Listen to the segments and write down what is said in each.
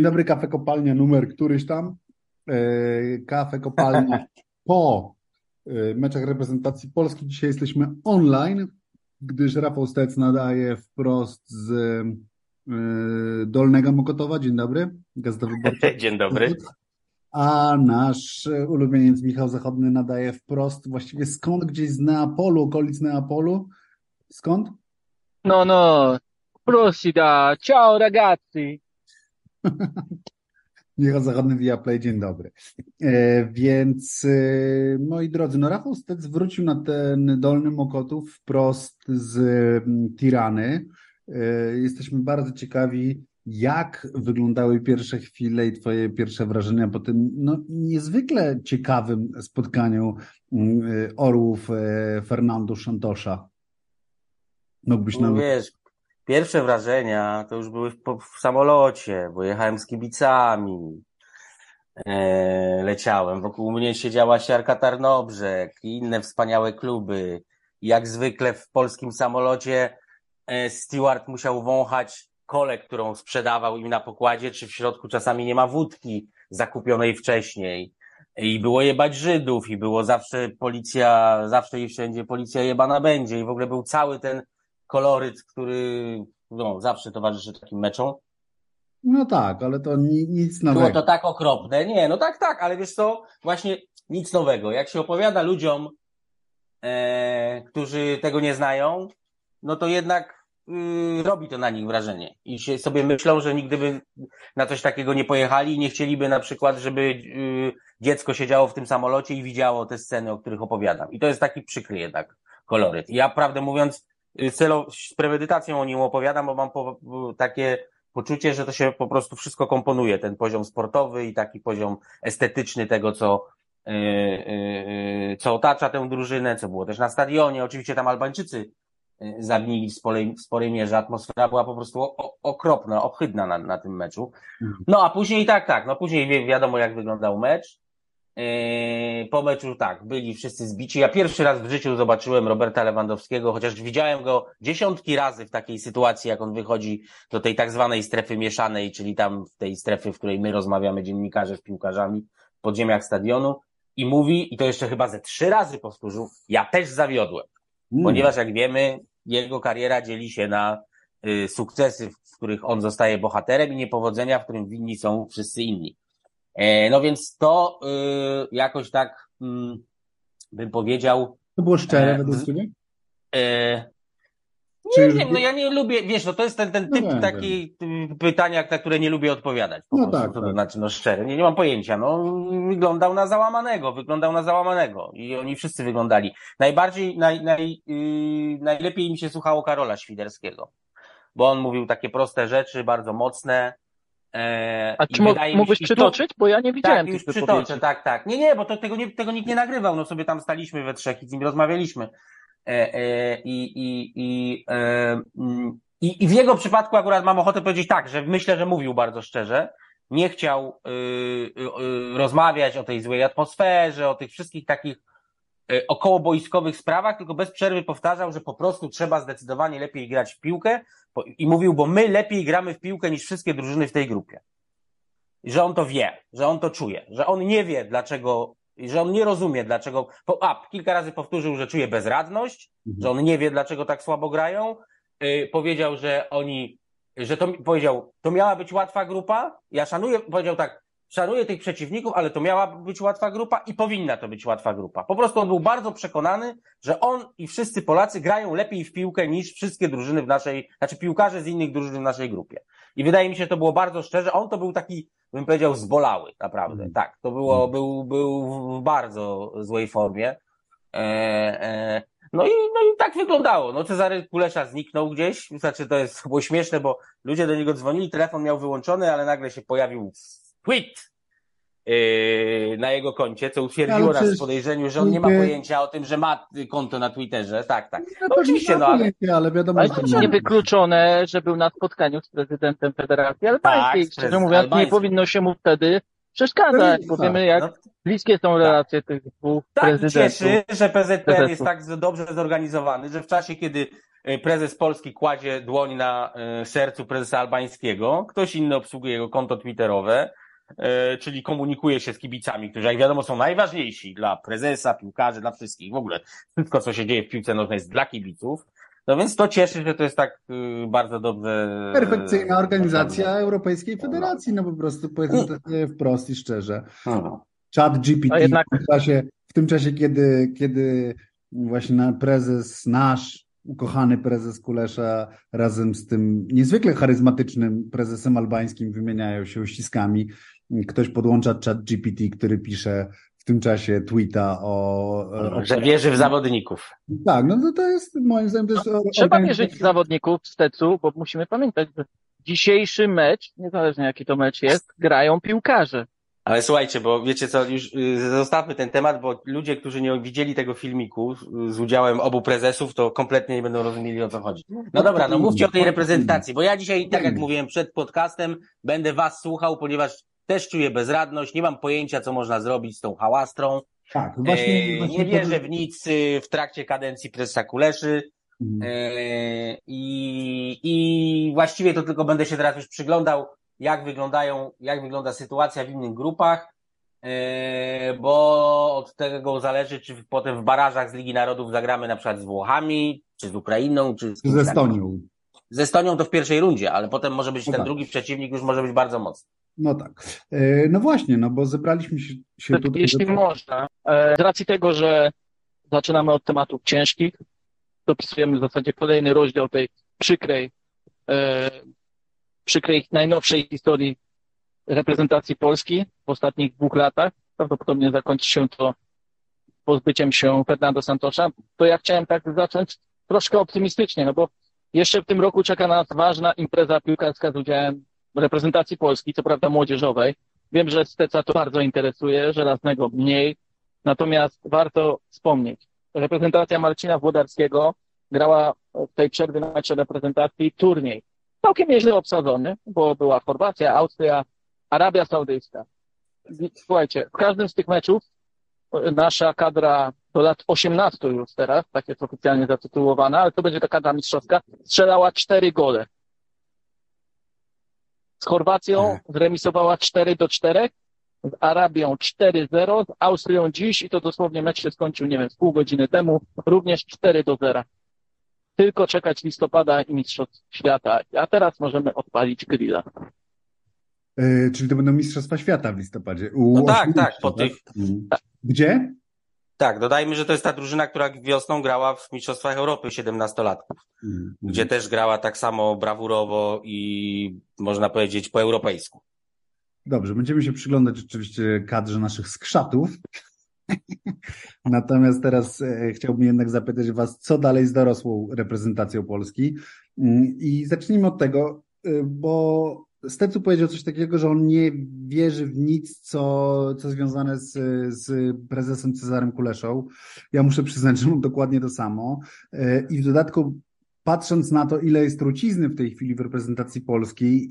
Dzień dobry, kafe kopalnia numer któryś tam. E, kafe kopalnia po e, meczach reprezentacji Polski. Dzisiaj jesteśmy online, gdyż Rafał Stec nadaje wprost z e, Dolnego Mokotowa. Dzień dobry, Gazeta Wyborcza. Dzień dobry. A nasz ulubieniec Michał Zachodny nadaje wprost, właściwie skąd? Gdzieś z Neapolu, okolic Neapolu. Skąd? No, no, prosida, ciao ragazzi. Michał Zachodny via Play, dzień dobry. E, więc e, moi drodzy, no Rafał Stec wrócił na ten Dolny Mokotów wprost z mm, Tirany. E, jesteśmy bardzo ciekawi, jak wyglądały pierwsze chwile i twoje pierwsze wrażenia po tym no, niezwykle ciekawym spotkaniu mm, orłów e, Fernando Santosza. Mógłbyś nam... Wiesz, Pierwsze wrażenia to już były w, w samolocie, bo jechałem z kibicami, e, leciałem. Wokół mnie siedziała siarka Tarnobrzeg i inne wspaniałe kluby. Jak zwykle w polskim samolocie e, steward musiał wąchać kolę, którą sprzedawał im na pokładzie, czy w środku czasami nie ma wódki zakupionej wcześniej. I było jebać Żydów, i było zawsze policja, zawsze i wszędzie policja jebana będzie. I w ogóle był cały ten koloryt, który no, zawsze towarzyszy takim meczom. No tak, ale to nic nowego. Było to tak okropne. Nie, no tak, tak, ale wiesz co, właśnie nic nowego. Jak się opowiada ludziom, e, którzy tego nie znają, no to jednak y, robi to na nich wrażenie. I się sobie myślą, że nigdy by na coś takiego nie pojechali i nie chcieliby na przykład, żeby y, dziecko siedziało w tym samolocie i widziało te sceny, o których opowiadam. I to jest taki przykry jednak koloryt. I ja prawdę mówiąc, celo, z premedytacją o nim opowiadam, bo mam po, takie poczucie, że to się po prostu wszystko komponuje, ten poziom sportowy i taki poziom estetyczny tego, co, yy, yy, co otacza tę drużynę, co było też na stadionie. Oczywiście tam Albańczycy zagnili w sporej, w sporej mierze. Atmosfera była po prostu o, okropna, ohydna na, na tym meczu. Mhm. No a później tak, tak, no później wiadomo jak wyglądał mecz. Yy, po meczu tak, byli wszyscy zbici. Ja pierwszy raz w życiu zobaczyłem Roberta Lewandowskiego, chociaż widziałem go dziesiątki razy w takiej sytuacji, jak on wychodzi do tej tak zwanej strefy mieszanej, czyli tam w tej strefy, w której my rozmawiamy, dziennikarze z piłkarzami, w podziemiach stadionu i mówi, i to jeszcze chyba ze trzy razy powtórzył, ja też zawiodłem. Mm. Ponieważ jak wiemy, jego kariera dzieli się na y, sukcesy, w których on zostaje bohaterem i niepowodzenia, w którym winni są wszyscy inni. E, no więc to y, jakoś tak mm, bym powiedział. To było szczere e, według ciebie? E, nie wiem, no ja nie lubię, wiesz, no to jest ten, ten no typ no taki pytania, na które nie lubię odpowiadać. Po no prostu, tak, to tak. znaczy, no szczerze, nie, nie mam pojęcia. No, wyglądał na załamanego, wyglądał na załamanego i oni wszyscy wyglądali. Najbardziej, naj, naj, yy, najlepiej mi się słuchało Karola Świderskiego, bo on mówił takie proste rzeczy, bardzo mocne, A czy mógłbyś przytoczyć? Bo ja nie widziałem tak, już przytoczę, tak, tak. Nie, nie, bo to, tego, nie, tego nikt nie nagrywał, no sobie tam staliśmy we trzech i z nim rozmawialiśmy. E, e, i, i, i, e, mm, i, I w jego przypadku akurat mam ochotę powiedzieć tak, że myślę, że mówił bardzo szczerze. Nie chciał y, y, rozmawiać o tej złej atmosferze, o tych wszystkich takich okołoboiskowych sprawach, tylko bez przerwy powtarzał, że po prostu trzeba zdecydowanie lepiej grać w piłkę, i mówił, bo my lepiej gramy w piłkę niż wszystkie drużyny w tej grupie. Że on to wie, że on to czuje, że on nie wie, dlaczego, że on nie rozumie, dlaczego. A, kilka razy powtórzył, że czuje bezradność, mhm. że on nie wie, dlaczego tak słabo grają. Yy, powiedział, że oni, że to powiedział, to miała być łatwa grupa. Ja szanuję, powiedział tak, szanuję tych przeciwników, ale to miała być łatwa grupa i powinna to być łatwa grupa. Po prostu on był bardzo przekonany, że on i wszyscy Polacy grają lepiej w piłkę niż wszystkie drużyny w naszej, znaczy piłkarze z innych drużyn w naszej grupie. I wydaje mi się, że to było bardzo szczerze. On to był taki, bym powiedział, zbolały, naprawdę. Mm. Tak, to było, mm. był, był w bardzo złej formie. E, e, no i, no i tak wyglądało. No Cezary Kulesza zniknął gdzieś. Znaczy to jest było śmieszne, bo ludzie do niego dzwonili, telefon miał wyłączony, ale nagle się pojawił tweet yy, na jego koncie, co utwierdziło nas w podejrzeniu, że on nie ma pojęcia o tym, że ma konto na Twitterze. Tak, tak. No, oczywiście, no ale... ale wiadomo, ale że niewykluczone, że był na spotkaniu z prezydentem Federacji Albańskiej. Tak, Szczerze mówiąc, Albański. nie powinno się mu wtedy przeszkadzać, bo wiemy jak no, bliskie są tak. relacje tak. tych dwóch tak, prezydentów. Tak, cieszy, że PZPN jest tak dobrze zorganizowany, że w czasie, kiedy e, prezes Polski kładzie dłoń na e, sercu prezesa albańskiego, ktoś inny obsługuje jego konto twitterowe, czyli komunikuje się z kibicami, którzy jak wiadomo są najważniejsi dla prezesa, piłkarzy, dla wszystkich. W ogóle wszystko, co się dzieje w piłce nożnej jest dla kibiców. No więc to cieszy, że to jest tak y, bardzo dobrze. Perfekcyjna organizacja Europejskiej Federacji, no po prostu powiedzmy to wprost i szczerze. Chat GPT jednak... w, tym czasie, w tym czasie, kiedy, kiedy właśnie prezes nasz, ukochany prezes Kulesza razem z tym niezwykle charyzmatycznym prezesem albańskim wymieniają się uściskami. Ktoś podłącza chat GPT, który pisze w tym czasie tweeta o... o... Że wierzy w zawodników. Tak, no to, to jest moim zdaniem... To jest no, trzeba wierzyć w zawodników w Stecu, bo musimy pamiętać, że dzisiejszy mecz, niezależnie jaki to mecz jest, grają piłkarze. Ale słuchajcie, bo wiecie co, już y, zostawmy ten temat, bo ludzie, którzy nie widzieli tego filmiku z udziałem obu prezesów, to kompletnie nie będą rozumieli o co chodzi. No dobra, no mówcie o tej reprezentacji, bo ja dzisiaj, tak jak mówiłem przed podcastem, będę was słuchał, ponieważ też czuję bezradność, nie mam pojęcia, co można zrobić z tą hałastrą. Tak, właśnie, e, właśnie nie wierzę w nic y, w trakcie kadencji prezesa Kuleszy. Mhm. E, i, I właściwie to tylko będę się teraz już przyglądał, jak wyglądają, jak wygląda sytuacja w innych grupach, e, bo od tego zależy, czy potem w barażach z Ligi Narodów zagramy na przykład z Włochami, czy z Ukrainą, czy z, z Estonią. Z Estonią to w pierwszej rundzie, ale potem może być no ten tak. drugi przeciwnik, już może być bardzo mocny. No tak. E, no właśnie, no bo zebraliśmy się, się tutaj. Jeśli do... można, e, z racji tego, że zaczynamy od tematów ciężkich, dopisujemy w zasadzie kolejny rozdział tej przykrej, e, przykrej najnowszej historii reprezentacji Polski w ostatnich dwóch latach. Prawdopodobnie zakończy się to pozbyciem się Fernando Santosza. To ja chciałem tak zacząć troszkę optymistycznie, no bo jeszcze w tym roku czeka nas ważna impreza piłkarska z udziałem reprezentacji Polski, co prawda młodzieżowej. Wiem, że Steca to bardzo interesuje, żelaznego mniej. Natomiast warto wspomnieć, reprezentacja Marcina Włodarskiego grała w tej przerwie na mecze reprezentacji turniej. Całkiem nieźle obsadzony, bo była Chorwacja, Austria, Arabia Saudyjska. Słuchajcie, w każdym z tych meczów nasza kadra do lat 18 już teraz, tak jest oficjalnie zatytułowana, ale to będzie ta kadra mistrzowska, strzelała cztery gole. Z Chorwacją zremisowała 4 do 4, z Arabią 4-0, z Austrią dziś, i to dosłownie mecz się skończył, nie wiem, z pół godziny temu, również 4 do 0. Tylko czekać listopada i Mistrzostw Świata. A teraz możemy odpalić grilla. Yy, czyli to będą Mistrzostwa Świata w listopadzie. U no tak, tak, po tak? tych. Gdzie? Tak, dodajmy, że to jest ta drużyna, która wiosną grała w Mistrzostwach Europy 17-latków, mm. gdzie też grała tak samo brawurowo i można powiedzieć po europejsku. Dobrze, będziemy się przyglądać oczywiście kadrze naszych skrzatów. Natomiast teraz e, chciałbym jednak zapytać Was, co dalej z dorosłą reprezentacją Polski. Mm, I zacznijmy od tego, e, bo Stecu powiedział coś takiego, że on nie wierzy w nic, co, co związane z, z prezesem Cezarem Kuleszą. Ja muszę przyznać, że mam dokładnie to samo. E, I w dodatku, patrząc na to, ile jest trucizny w tej chwili w reprezentacji polskiej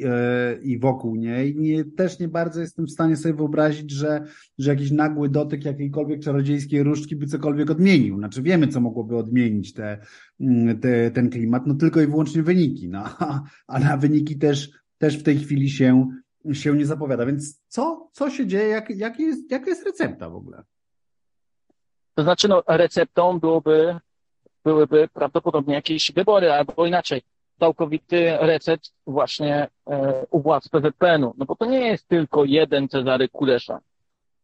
i wokół niej, nie, też nie bardzo jestem w stanie sobie wyobrazić, że, że jakiś nagły dotyk jakiejkolwiek czarodziejskiej różdżki by cokolwiek odmienił. Znaczy wiemy, co mogłoby odmienić te, te, ten klimat, no tylko i wyłącznie wyniki. No, a na wyniki też też w tej chwili się, się nie zapowiada. Więc co, co się dzieje? Jak, jak jest, jaka jest recepta w ogóle? To znaczy, no, receptą byłoby, byłyby prawdopodobnie jakieś wybory, albo inaczej, całkowity recept właśnie e, u władz PZPN-u. No bo to nie jest tylko jeden Cezary Kulesza.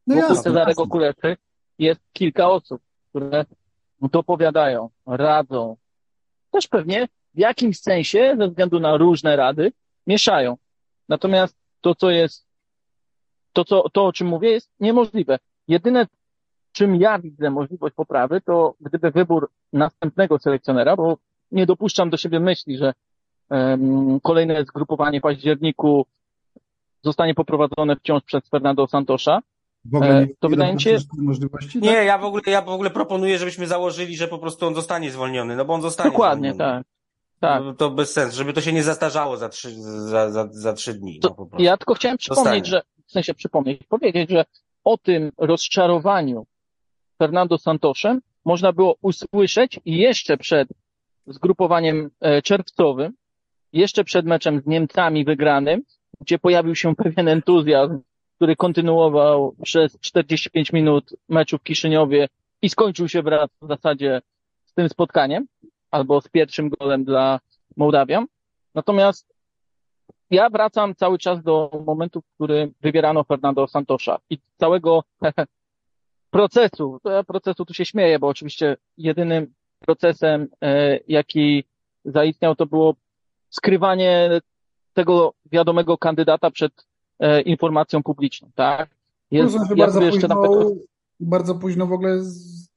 No Wokół Cezarego jasne. Kuleszy jest kilka osób, które dopowiadają, radzą. Też pewnie w jakimś sensie, ze względu na różne rady, mieszają. Natomiast to, co jest, to, co, to, o czym mówię, jest niemożliwe. Jedyne, czym ja widzę możliwość poprawy, to gdyby wybór następnego selekcjonera, bo nie dopuszczam do siebie myśli, że um, kolejne zgrupowanie październiku zostanie poprowadzone wciąż przez Fernando Santosza, w ogóle nie, to wydaje mi się. Możliwości, nie, tak? ja w ogóle, ja w ogóle proponuję, żebyśmy założyli, że po prostu on zostanie zwolniony, no bo on zostanie Dokładnie, zwolniony. tak. Tak. No, to bez sensu, żeby to się nie zastarzało za trzy, za, za, za trzy dni. No, ja tylko chciałem przypomnieć, że w sensie przypomnieć, powiedzieć, że o tym rozczarowaniu Fernando Santoszem można było usłyszeć jeszcze przed zgrupowaniem e, czerwcowym, jeszcze przed meczem z Niemcami wygranym, gdzie pojawił się pewien entuzjazm, który kontynuował przez 45 minut meczu w Kiszyniowie i skończył się wraz w zasadzie z tym spotkaniem, albo z pierwszym golem dla Mołdawian. Natomiast ja wracam cały czas do momentu, w którym wybierano Fernando Santosza i całego procesu. Ja procesu tu się śmieję, bo oczywiście jedynym procesem, e, jaki zaistniał, to było skrywanie tego wiadomego kandydata przed e, informacją publiczną, tak? Jest, Rozumiem, bardzo, późno, bardzo późno w ogóle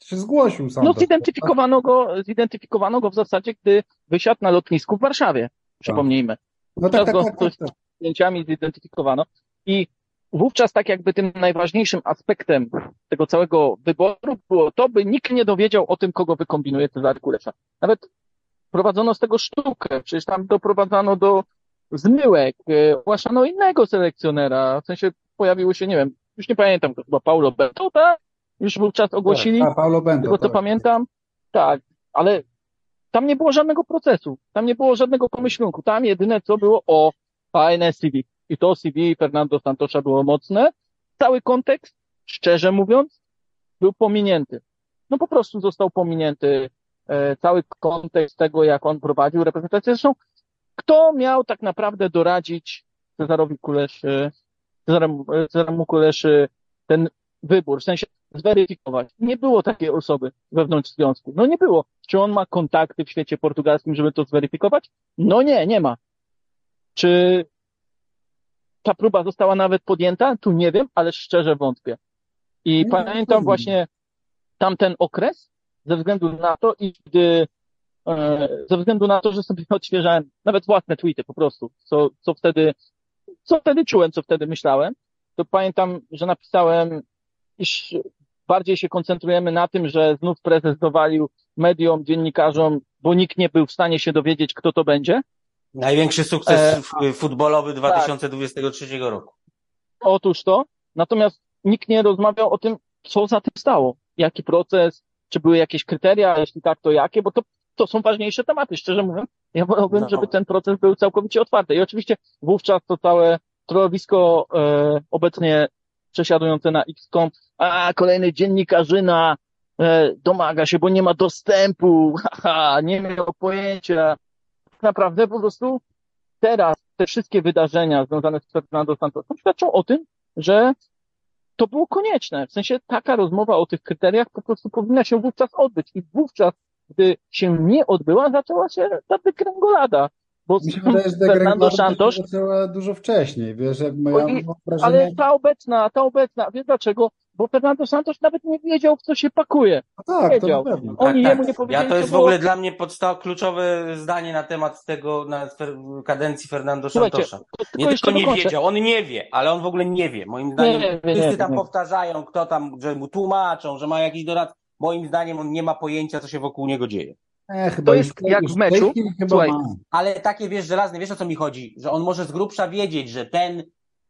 się zgłosił sam. No zidentyfikowano go, zidentyfikowano go w zasadzie, gdy wysiadł na lotnisku w Warszawie, przypomnijmy. No tak, tak, go tak, tak, tak. zdjęciami zidentyfikowano i wówczas tak jakby tym najważniejszym aspektem tego całego wyboru było to, by nikt nie dowiedział o tym, kogo wykombinuje Cezary Kulesza. Nawet prowadzono z tego sztukę, przecież tam doprowadzano do zmyłek, e, ogłaszano innego selekcjonera, w sensie pojawiło się, nie wiem, już nie pamiętam, to chyba Paulo Bento, tak? Już wówczas ogłosili, tak, Paulo Bento, tego co tak. pamiętam, tak, ale tam nie było żadnego procesu, tam nie było żadnego pomyślunku, tam jedyne co było o fajne CV. I to CV Fernando Santosza było mocne. Cały kontekst, szczerze mówiąc, był pominięty. No po prostu został pominięty e, cały kontekst tego, jak on prowadził reprezentację. Zresztą, kto miał tak naprawdę doradzić Cezarowi Kuleszy, Cezaremu, Cezaremu Kuleszy ten wybór, w sensie zweryfikować. Nie było takiej osoby wewnątrz związku. No nie było. Czy on ma kontakty w świecie portugalskim, żeby to zweryfikować? No nie, nie ma. Czy ta próba została nawet podjęta? Tu nie wiem, ale szczerze wątpię. I nie, pamiętam nie właśnie tamten okres, ze względu na to, i gdy, e, ze względu na to, że sobie odświeżałem nawet własne tweety po prostu, co, co wtedy, co wtedy czułem, co wtedy myślałem, to pamiętam, że napisałem, iż bardziej się koncentrujemy na tym, że znów prezes dowalił mediom, dziennikarzom, bo nikt nie był w stanie się dowiedzieć, kto to będzie, Największy sukces e, futbolowy 2023 tak. roku. Otóż to. Natomiast nikt nie rozmawiał o tym, co za tym stało. Jaki proces, czy były jakieś kryteria, jeśli tak, to jakie, bo to, to są ważniejsze tematy, szczerze mówiąc. Ja wolałbym, no. żeby ten proces był całkowicie otwarty. I oczywiście wówczas to całe trowisko e, obecnie przesiadujące na X.com, a kolejny dziennikarzyna e, domaga się, bo nie ma dostępu, haha, nie miał pojęcia, naprawdę po prostu teraz te wszystkie wydarzenia związane z Fernando Santosem świadczą o tym, że to było konieczne. W sensie taka rozmowa o tych kryteriach po prostu powinna się wówczas odbyć. I wówczas, gdy się nie odbyła, zaczęła się ta dekręgolada. Bo Mi się wydaje, że Fernando Santos zaczęła dużo wcześniej, wiesz, jak moja wrażenie... Ale ta obecna, ta obecna, wiesz dlaczego? bo Fernando Santos nawet nie wiedział, w co się pakuje. A tak, wiedział. to pewno. Oni tak, jemu tak. nie powiedzieli, Ja to jest w ogóle dla mnie podstaw, kluczowe zdanie na temat tego, na kadencji Fernando Santosza. nie tylko nie wiedział, on nie wie, ale on w ogóle nie wie. Moim zdaniem nie, nie, wszyscy nie, tam powtarzają, kto tam, że mu tłumaczą, że ma jakiś dorad. Moim zdaniem on nie ma pojęcia, co się wokół niego dzieje. Ech, to jest jak w meczu. Słuchaj, ale takie wiesz, żelazne, wiesz o co mi chodzi? Że on może z grubsza wiedzieć, że ten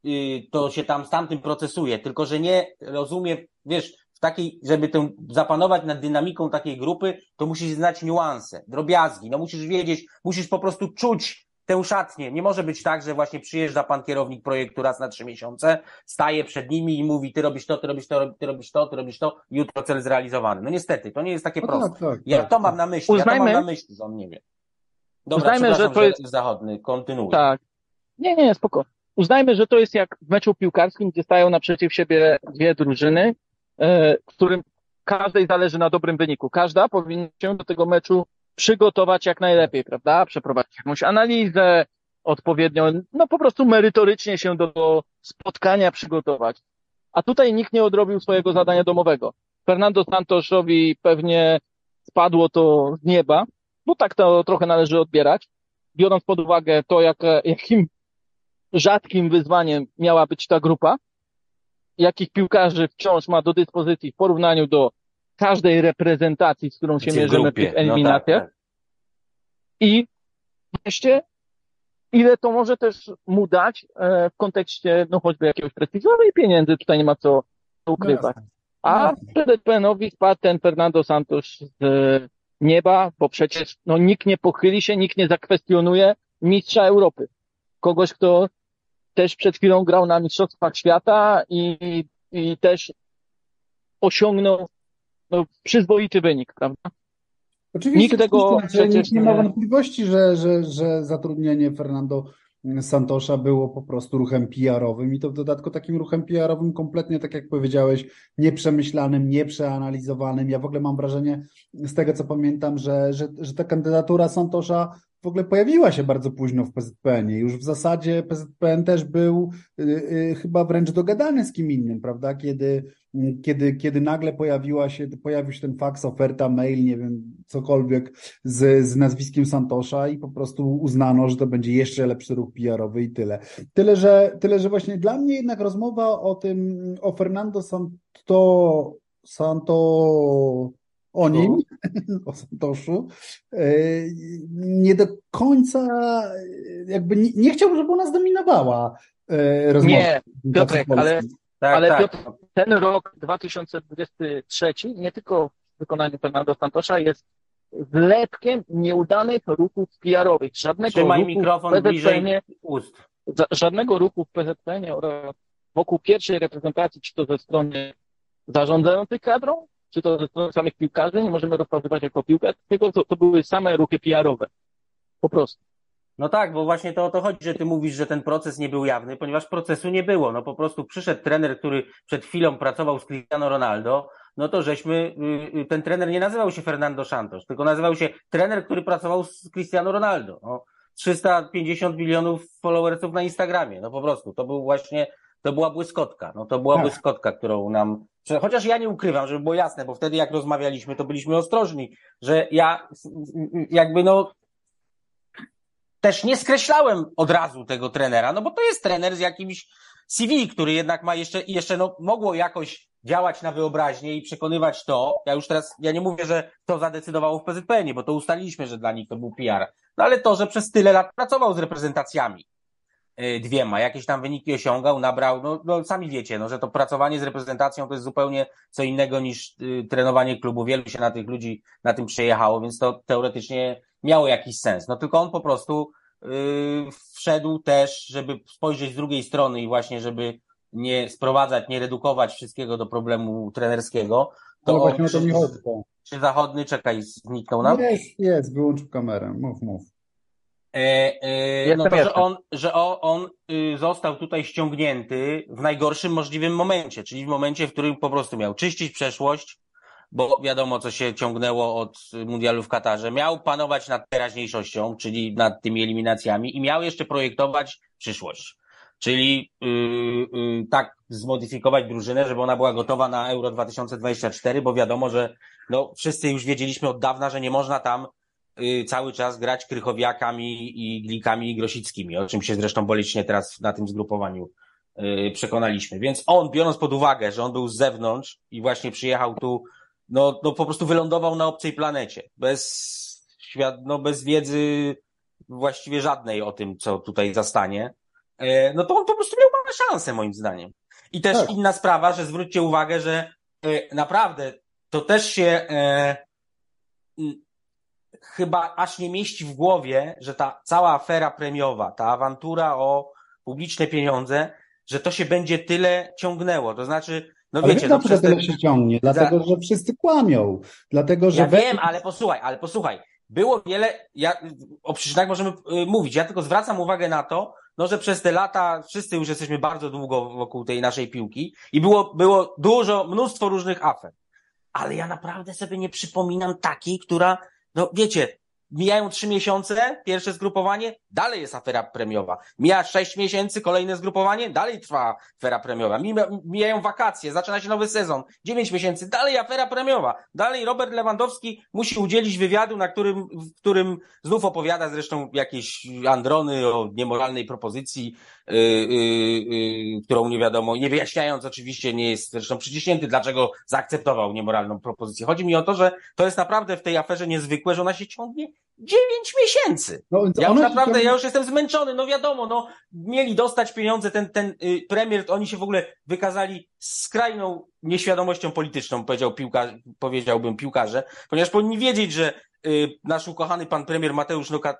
Y, to się tam z tamtym procesuje, tylko że nie rozumie, wiesz, w takiej, żeby tę, zapanować nad dynamiką takiej grupy, to musisz znać niuanse, drobiazgi, no musisz wiedzieć, musisz po prostu czuć tę szatnię. Nie może być tak, że właśnie przyjeżdża pan kierownik projektu raz na trzy miesiące, staje przed nimi i mówi, ty robisz to, ty robisz to, ty robisz to, ty robisz to, jutro cel zrealizowany. No niestety, to nie jest takie no proste. Tak, tak, ja tak, to mam na myśli, Uznajmy, ja to mam na myśli, że on nie wie. Dobra, Uznajmy, że to jest zachodny, kontynuuj. Tak. Nie, nie, spoko. Uznajmy, że to jest jak w meczu piłkarskim, gdzie stają naprzeciw siebie dwie drużyny, e, w którym każdej zależy na dobrym wyniku. Każda powinna się do tego meczu przygotować jak najlepiej, prawda? Przeprowadzić jakąś analizę, odpowiednio, no po prostu merytorycznie się do spotkania przygotować. A tutaj nikt nie odrobił swojego zadania domowego. Fernando Santoszowi pewnie spadło to z nieba, bo tak to trochę należy odbierać, biorąc pod uwagę to, jak, jakim rzadkim wyzwaniem miała być ta grupa, jakich piłkarzy wciąż ma do dyspozycji w porównaniu do każdej reprezentacji, z którą się mierzymy w tych eliminacjach. No tak, tak. I wreszcie ile to może też mu dać e, w kontekście no choćby jakiegoś prestiżu, ale i pieniędzy, tutaj nie ma co ukrywać. Jasne. A Jasne. PZPN-owi spadł ten Fernando Santos z nieba, bo przecież no, nikt nie pochyli się, nikt nie zakwestionuje mistrza Europy. Kogoś, kto też przed chwilą grał na Mistrzostwach Świata i, i też osiągnął no, przyzwoity wynik, prawda? Oczywiście, Nikt tego oczywiście, znaczy, przecież nie ma wątpliwości, że, że, że zatrudnienie Fernando Santosza było po prostu ruchem PR-owym i to w dodatku takim ruchem PR-owym kompletnie, tak jak powiedziałeś, nieprzemyślanym, nieprzeanalizowanym. Ja w ogóle mam wrażenie, z tego co pamiętam, że, że, że ta kandydatura Santosza w ogóle pojawiła się bardzo późno w PZPN-ie. Już w zasadzie PZPN też był y, y, chyba wręcz dogadany z kim innym, prawda? Kiedy, y, kiedy, kiedy nagle pojawiła się, pojawił się ten faks, oferta, mail, nie wiem, cokolwiek z, z nazwiskiem Santosza i po prostu uznano, że to będzie jeszcze lepszy ruch PR-owy i tyle. Tyle, że, tyle, że właśnie dla mnie jednak rozmowa o tym, o Fernando Santo, Santo, o nim, o Santoszu, e, nie do końca, jakby nie, nie chciałbym, żeby ona zdominowała e, rozmowę. Nie, Piotrek, ale Tak, Ale tak. Piotr, ten rok 2023 nie tylko w wykonaniu Fernando Santosza jest zlepkiem nieudanych ruchów PR-owych. Żadnego Trzymaj ruchu mikrofon bliżej ust. żadnego ruchu w PZPN-ie oraz wokół pierwszej reprezentacji, czy to ze strony zarządzających kadrą, czy to ze samych piłkarzy, nie możemy rozpatrywać jako piłkę, tylko to, to były same ruchy PR-owe. Po prostu. No tak, bo właśnie to o to chodzi, że ty mówisz, że ten proces nie był jawny, ponieważ procesu nie było. No po prostu przyszedł trener, który przed chwilą pracował z Cristiano Ronaldo, no to żeśmy, y, y, ten trener nie nazywał się Fernando Santos, tylko nazywał się trener, który pracował z Cristiano Ronaldo. No, 350 milionów followersów na Instagramie, no po prostu, to był właśnie, to była błyskotka, no to była Tak. błyskotka, którą nam, chociaż ja nie ukrywam, żeby było jasne, bo wtedy jak rozmawialiśmy, to byliśmy ostrożni, że ja jakby no, też nie skreślałem od razu tego trenera, no bo to jest trener z jakimś CV, który jednak ma jeszcze, jeszcze no, mogło jakoś działać na wyobraźnię i przekonywać to. Ja już teraz, ja nie mówię, że to zadecydowało w PZPN, bo to ustaliliśmy, że dla nich to był PR. No ale to, że przez tyle lat pracował z reprezentacjami dwiema, jakieś tam wyniki osiągał, nabrał, no, no sami wiecie, no, że to pracowanie z reprezentacją to jest zupełnie co innego niż y, trenowanie klubu. Wielu się na tych ludzi na tym przejechało, więc to teoretycznie miało jakiś sens. No tylko on po prostu yy, wszedł też, żeby spojrzeć z drugiej strony i właśnie, żeby nie sprowadzać, nie redukować wszystkiego do problemu trenerskiego. To No właśnie o to czy, mi chodzi. czy zachodny, czekaj, zniknął nam? Jest, jest, wyłączył kamerę, mów, mów. E, e, no to, że on, że o, on y, został tutaj ściągnięty w najgorszym możliwym momencie, czyli w momencie, w którym po prostu miał czyścić przeszłość, bo wiadomo, co się ciągnęło od mundialu w Katarze. Miał panować nad teraźniejszością, czyli nad tymi eliminacjami i miał jeszcze projektować przyszłość. Czyli yy, yy, tak zmodyfikować drużynę, żeby ona była gotowa na Euro 2024, bo wiadomo, że no, wszyscy już wiedzieliśmy od dawna, że nie można tam cały czas grać krychowiakami i glikami i grosickimi, o czym się zresztą boleśnie teraz na tym zgrupowaniu y, przekonaliśmy. Więc on, biorąc pod uwagę, że on był z zewnątrz i właśnie przyjechał tu, no, no po prostu wylądował na obcej planecie, bez świat, no bez wiedzy właściwie żadnej o tym, co tutaj zastanie, e, no to on po prostu miał małe szanse, moim zdaniem. I też Tak. inna sprawa, że zwróćcie uwagę, że naprawdę to też się chyba aż nie mieści w głowie, że ta cała afera premiowa, ta awantura o publiczne pieniądze, że to się będzie tyle ciągnęło. To znaczy, no Ale wiecie, no przez te... tyle się ciągnie? Dlatego, że wszyscy kłamią. Dlatego, że Ja we- wiem, ale posłuchaj, ale posłuchaj. Było wiele, ja, o przyczynach możemy y, mówić. Ja tylko zwracam uwagę na to, no, że przez te lata wszyscy już jesteśmy bardzo długo wokół tej naszej piłki i było, było dużo, mnóstwo różnych afer. Ale ja naprawdę sobie nie przypominam takiej, która, no wiecie, mijają trzy miesiące, pierwsze zgrupowanie, dalej jest afera premiowa. Mija sześć miesięcy, kolejne zgrupowanie, dalej trwa afera premiowa. Mija, mijają wakacje, zaczyna się nowy sezon, dziewięć miesięcy, dalej afera premiowa. Dalej Robert Lewandowski musi udzielić wywiadu, na którym, w którym znów opowiada zresztą jakieś androny o niemoralnej propozycji, yy, yy, którą nie wiadomo, nie wyjaśniając oczywiście, nie jest zresztą przyciśnięty, dlaczego zaakceptował niemoralną propozycję. Chodzi mi o to, że to jest naprawdę w tej aferze niezwykłe, że ona się ciągnie Dziewięć miesięcy. No, ja już naprawdę, ja już jestem zmęczony, no wiadomo, no, mieli dostać pieniądze, ten, ten y, premier, to oni się w ogóle wykazali skrajną nieświadomością polityczną, powiedział piłka, powiedziałbym piłkarze, ponieważ powinni wiedzieć, że y, nasz ukochany pan premier Mateusz Noka, y,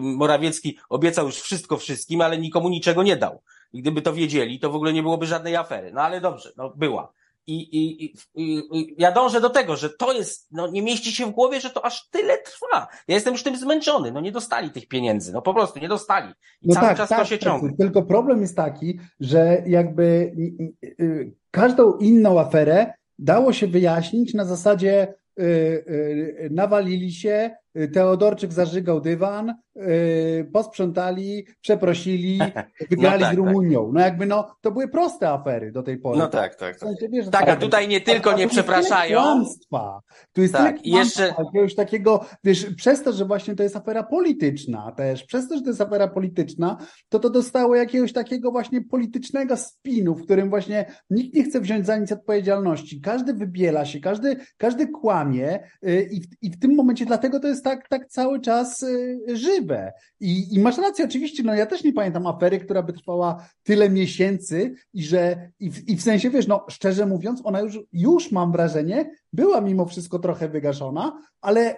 Morawiecki obiecał już wszystko wszystkim, ale nikomu niczego nie dał. I gdyby to wiedzieli, to w ogóle nie byłoby żadnej afery. No ale dobrze, no była. I, i, i, i, ja dążę do tego, że to jest, no nie mieści się w głowie, że to aż tyle trwa. Ja jestem już tym zmęczony, no nie dostali tych pieniędzy, no po prostu nie dostali. I no cały tak, czas tak, to się ciągnie. Tylko problem jest taki, że jakby y, y, każdą inną aferę dało się wyjaśnić na zasadzie y, nawalili się, Teodorczyk zażygał dywan, yy, posprzątali, przeprosili, wygrali no tak, z Rumunią. Tak. No jakby no, to były proste afery do tej pory. No tak, tak. W sensie, wiesz, tak, a tutaj nie tylko a, nie przepraszają. Kłamstwa. Tu jest tak, tyle jeszcze jakiegoś takiego, wiesz, przez to, że właśnie to jest afera polityczna też, przez to, że to jest afera polityczna, to to dostało jakiegoś takiego właśnie politycznego spinu, w którym właśnie nikt nie chce wziąć za nic odpowiedzialności. Każdy wybiela się, każdy, każdy kłamie yy, i, w, i w tym momencie dlatego to jest tak, tak cały czas y, żywe. I, I masz rację, oczywiście, no ja też nie pamiętam afery, która by trwała tyle miesięcy i że, i w, i w sensie, wiesz, no szczerze mówiąc, ona już, już mam wrażenie, była mimo wszystko trochę wygaszona, ale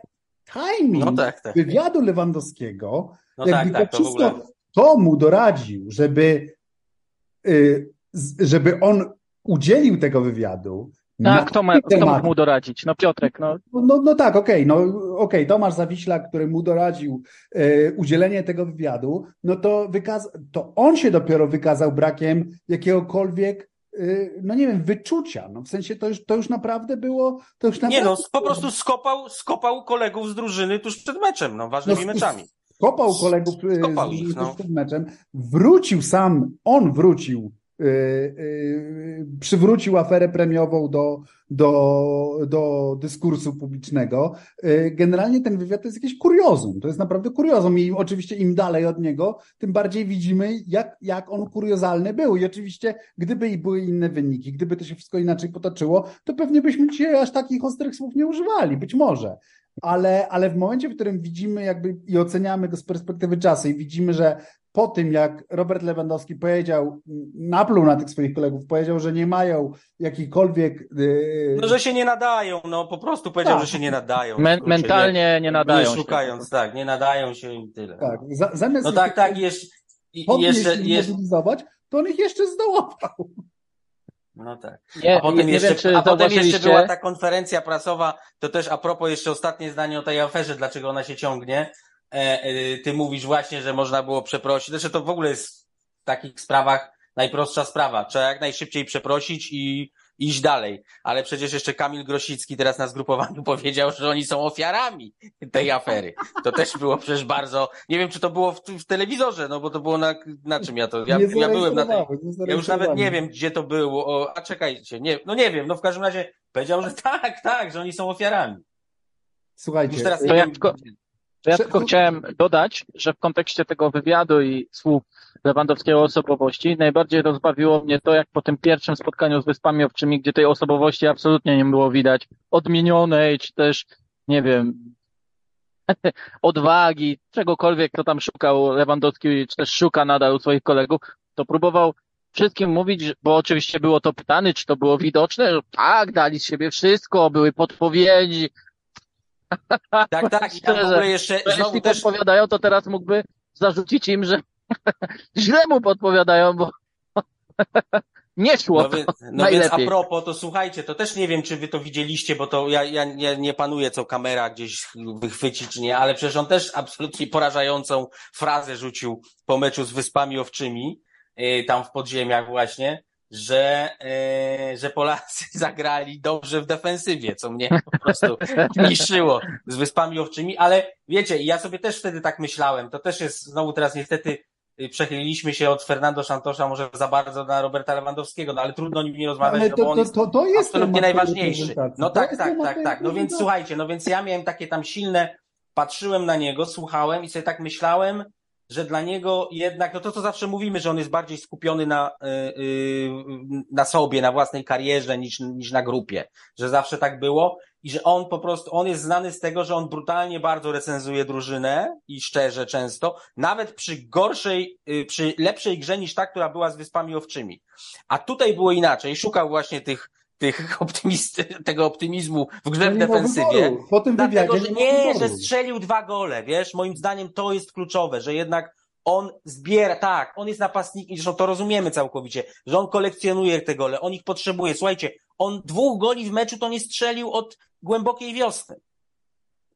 timing no tak, tak. wywiadu Lewandowskiego, no jakby tak, to tak, wszystko, to, to mu doradził, żeby, y, żeby on udzielił tego wywiadu, tak, kto, ma, kto mógł mu doradzić? No Piotrek, no. No, no tak, okej, okay, no okej, okay, Tomasz Zawiśla, który mu doradził e, udzielenie tego wywiadu, no to, wykaz to on się dopiero wykazał brakiem jakiegokolwiek e, no nie wiem, wyczucia. No w sensie to już, to już naprawdę było. To już naprawdę nie no, po prostu skopał, skopał kolegów z drużyny tuż przed meczem, no ważnymi no, meczami. Skopał kolegów e, skopał z drużyny ich, no. tuż przed meczem. Wrócił sam, on wrócił przywrócił aferę premiową do, do, do dyskursu publicznego. Y, generalnie ten wywiad to jest jakieś kuriozum. To jest naprawdę kuriozum i oczywiście im dalej od niego, tym bardziej widzimy, jak, jak on kuriozalny był. I oczywiście, gdyby i były inne wyniki, gdyby to się wszystko inaczej potoczyło, to pewnie byśmy dzisiaj aż takich ostrych słów nie używali. Być może ale, ale w momencie, w którym widzimy jakby i oceniamy go z perspektywy czasu i widzimy, że po tym, jak Robert Lewandowski powiedział, napluł na tych swoich kolegów, powiedział, że nie mają jakichkolwiek... Yy... No, że się nie nadają, no po prostu powiedział, tak. że się nie nadają. Men mentalnie nie, nie nadają nie szukając, się. tak, nie nadają się i tyle. Tak, zamiast no tak, tak, jeszcze, i, jeszcze, jeszcze... to on ich jeszcze zdołował. No tak. Nie, a potem, jeszcze, wiem, a potem jeszcze była ta konferencja prasowa, to też a propos jeszcze ostatnie zdanie o tej aferze, dlaczego ona się ciągnie. E, e, ty mówisz właśnie, że można było przeprosić. Zresztą to w ogóle jest w takich sprawach najprostsza sprawa. Trzeba jak najszybciej przeprosić i iść dalej. Ale przecież jeszcze Kamil Grosicki teraz na zgrupowaniu powiedział, że oni są ofiarami tej afery. To też było przecież bardzo, nie wiem czy to było w, w telewizorze, no bo to było na, na czym ja to, ja, ja byłem na tej, ja już nawet nie wiem gdzie to było, o, a czekajcie, nie, no nie wiem, no w każdym razie powiedział, że tak, tak, że oni są ofiarami. Słuchajcie, już teraz nie wiem, tylko... Ja tylko chciałem dodać, że w kontekście tego wywiadu i słów Lewandowskiego osobowości najbardziej rozbawiło mnie to, jak po tym pierwszym spotkaniu z Wyspami Owczymi, gdzie tej osobowości absolutnie nie było widać, odmienionej, czy też, nie wiem, odwagi, czegokolwiek, kto tam szukał Lewandowski, czy też szuka nadal u swoich kolegów, to próbował wszystkim mówić, bo oczywiście było to pytane, czy to było widoczne, że tak, dali z siebie wszystko, były podpowiedzi, tak, tak. I tam w ogóle jeszcze znowu też... podpowiadają, to teraz mógłby zarzucić im, że źle mu podpowiadają, bo nie szło. No, więc, no więc a propos, to słuchajcie, to też nie wiem, czy wy to widzieliście, bo to ja, ja nie, nie panuję, co kamera gdzieś wychwyci, czy nie, ale przecież on też absolutnie porażającą frazę rzucił po meczu z Wyspami Owczymi, yy, tam w podziemiach właśnie, że, e, że Polacy zagrali dobrze w defensywie, co mnie po prostu niszczyło z Wyspami Owczymi, ale wiecie, ja sobie też wtedy tak myślałem, to też jest, znowu teraz niestety y, przechyliliśmy się od Fernando Santosza może za bardzo na Roberta Lewandowskiego, no ale trudno o nim nie rozmawiać, ale to, no bo on jest, to, to jest absolutnie najważniejszy. No tak, tak, tak, tak. No więc słuchajcie, no więc ja miałem takie tam silne, patrzyłem na niego, słuchałem i sobie tak myślałem, że dla niego jednak, no to co zawsze mówimy, że on jest bardziej skupiony na, yy, na sobie, na własnej karierze niż, niż na grupie, że zawsze tak było i że on po prostu, on jest znany z tego, że on brutalnie bardzo recenzuje drużynę i szczerze często, nawet przy gorszej, yy, przy lepszej grze niż ta, która była z Wyspami Owczymi. A tutaj było inaczej, szukał właśnie tych, tych optymisty, tego optymizmu w grze w defensywie. Po tym Dlatego, że nie, że strzelił dwa gole, wiesz, moim zdaniem to jest kluczowe, że jednak on zbiera, tak, on jest napastnikiem, zresztą to rozumiemy całkowicie, że on kolekcjonuje te gole, on ich potrzebuje. Słuchajcie, on dwóch goli w meczu to nie strzelił od głębokiej wiosny.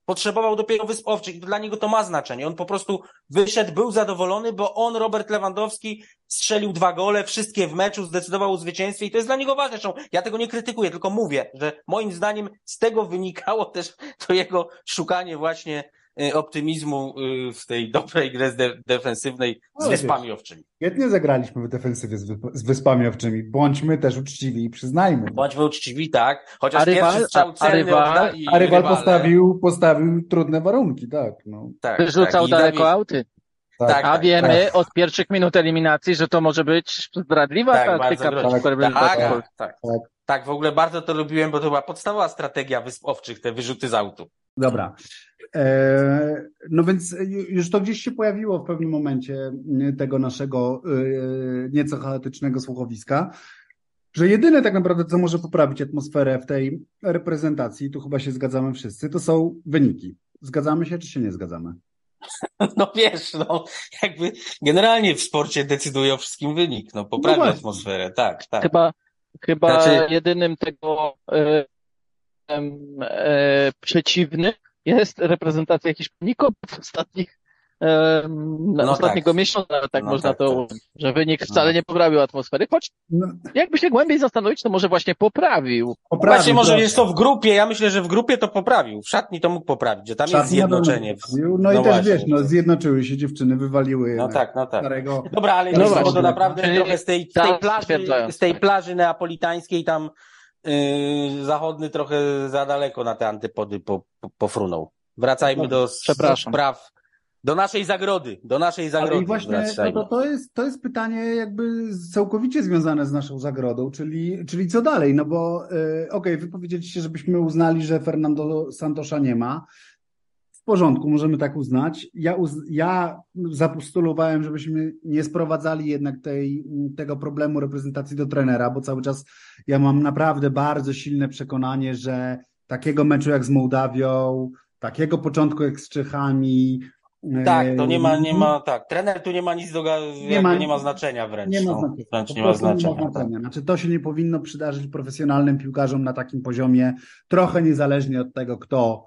Potrzebował dopiero Wysp Owczych. Dla niego to ma znaczenie. On po prostu wyszedł, był zadowolony, bo on, Robert Lewandowski, strzelił dwa gole, wszystkie w meczu, zdecydował o zwycięstwie i to jest dla niego ważne. Zresztą ja tego nie krytykuję, tylko mówię, że moim zdaniem z tego wynikało też to jego szukanie właśnie optymizmu y, w tej dobrej grze de- defensywnej z Wyspami Owczymi. Świetnie zagraliśmy w defensywie z, wy- z Wyspami Owczymi. Bądźmy też uczciwi i przyznajmy. Bądźmy uczciwi, tak? Chociaż A rywal- pierwszy strzał a celny rywal- A rywal postawił, postawił trudne warunki, tak. No, tak, Wyrzucał tak, daleko Dawid- auty. tak. Tak, A wiemy od pierwszych minut eliminacji, że to może być zdradliwa Tak, taktyka reprezentacji Tak, Polski. tak, Tak. Tak. w ogóle bardzo to lubiłem, bo to była podstawowa strategia Wysp Owczych, te wyrzuty z autu. Dobra. E, no więc ju- już to gdzieś się pojawiło w pewnym momencie m, tego naszego e, nieco chaotycznego słuchowiska, że jedyne tak naprawdę, co może poprawić atmosferę w tej reprezentacji, tu chyba się zgadzamy wszyscy, to są wyniki. Zgadzamy się, czy się nie zgadzamy? No wiesz, no jakby generalnie w sporcie decyduje o wszystkim wynik, no poprawia właśnie. atmosferę, tak, tak. Chyba, chyba Znaczy- jedynym tego e, e, przeciwny jest reprezentacja Hiszpaników w ostatnich No ostatniego tak. miesiąca, tak No można tak, to tak. ująć, że wynik No. wcale nie poprawił atmosfery, choć No, jakby się głębiej zastanowić, to może właśnie poprawił. poprawił Właśnie może jest to w grupie, ja myślę, że w grupie to poprawił, w szatni to mógł poprawić, że tam jest Szatni zjednoczenie. poprawił. No, i też właśnie. wiesz, no, zjednoczyły się dziewczyny, wywaliły No jednak tak, no tak. starego. Dobra, ale No no właśnie. to naprawdę Czyli trochę z tej, z tej plaży, z tej plaży neapolitańskiej tam yy, zachodny trochę za daleko na te antypody po, po, pofrunął. Wracajmy do spraw, do naszej zagrody, do naszej Ale zagrody i właśnie no to, to, jest, to jest pytanie jakby całkowicie związane z naszą zagrodą, czyli, czyli co dalej? No bo y, okej, wy powiedzieliście, żebyśmy uznali, że Fernando Santosza nie ma. W porządku, możemy tak uznać. Ja, uz, ja zapostulowałem, żebyśmy nie sprowadzali jednak tej, tego problemu reprezentacji do trenera, bo cały czas ja mam naprawdę bardzo silne przekonanie, że takiego meczu jak z Mołdawią, takiego początku jak z Czechami. Tak, to nie ma, y, nie ma, tak. Trener tu nie ma nic do, Nie ma- nie ma znaczenia wręcz. Nie ma no. znaczenia. Po nie ma znaczenia. Nie ma tak. znaczenia. Znaczy, to się nie powinno przydarzyć profesjonalnym piłkarzom na takim poziomie, trochę niezależnie od tego, kto,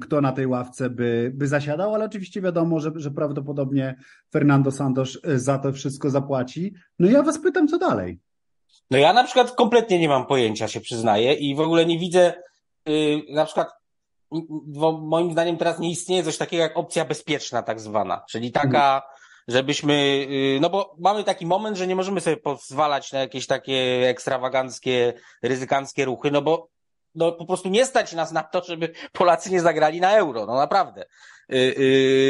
kto na tej ławce by, by zasiadał, ale oczywiście wiadomo, że, że prawdopodobnie Fernando Santos y, za to wszystko zapłaci. No i ja was pytam, co dalej? No ja na przykład kompletnie nie mam pojęcia, się przyznaję i w ogóle nie widzę, yy, na przykład moim zdaniem teraz nie istnieje coś takiego jak opcja bezpieczna tak zwana, czyli taka, żebyśmy, yy, no bo mamy taki moment, że nie możemy sobie pozwalać na jakieś takie ekstrawaganckie, ryzykanckie ruchy, no bo no po prostu nie stać nas na to, żeby Polacy nie zagrali na euro, no naprawdę. Yy,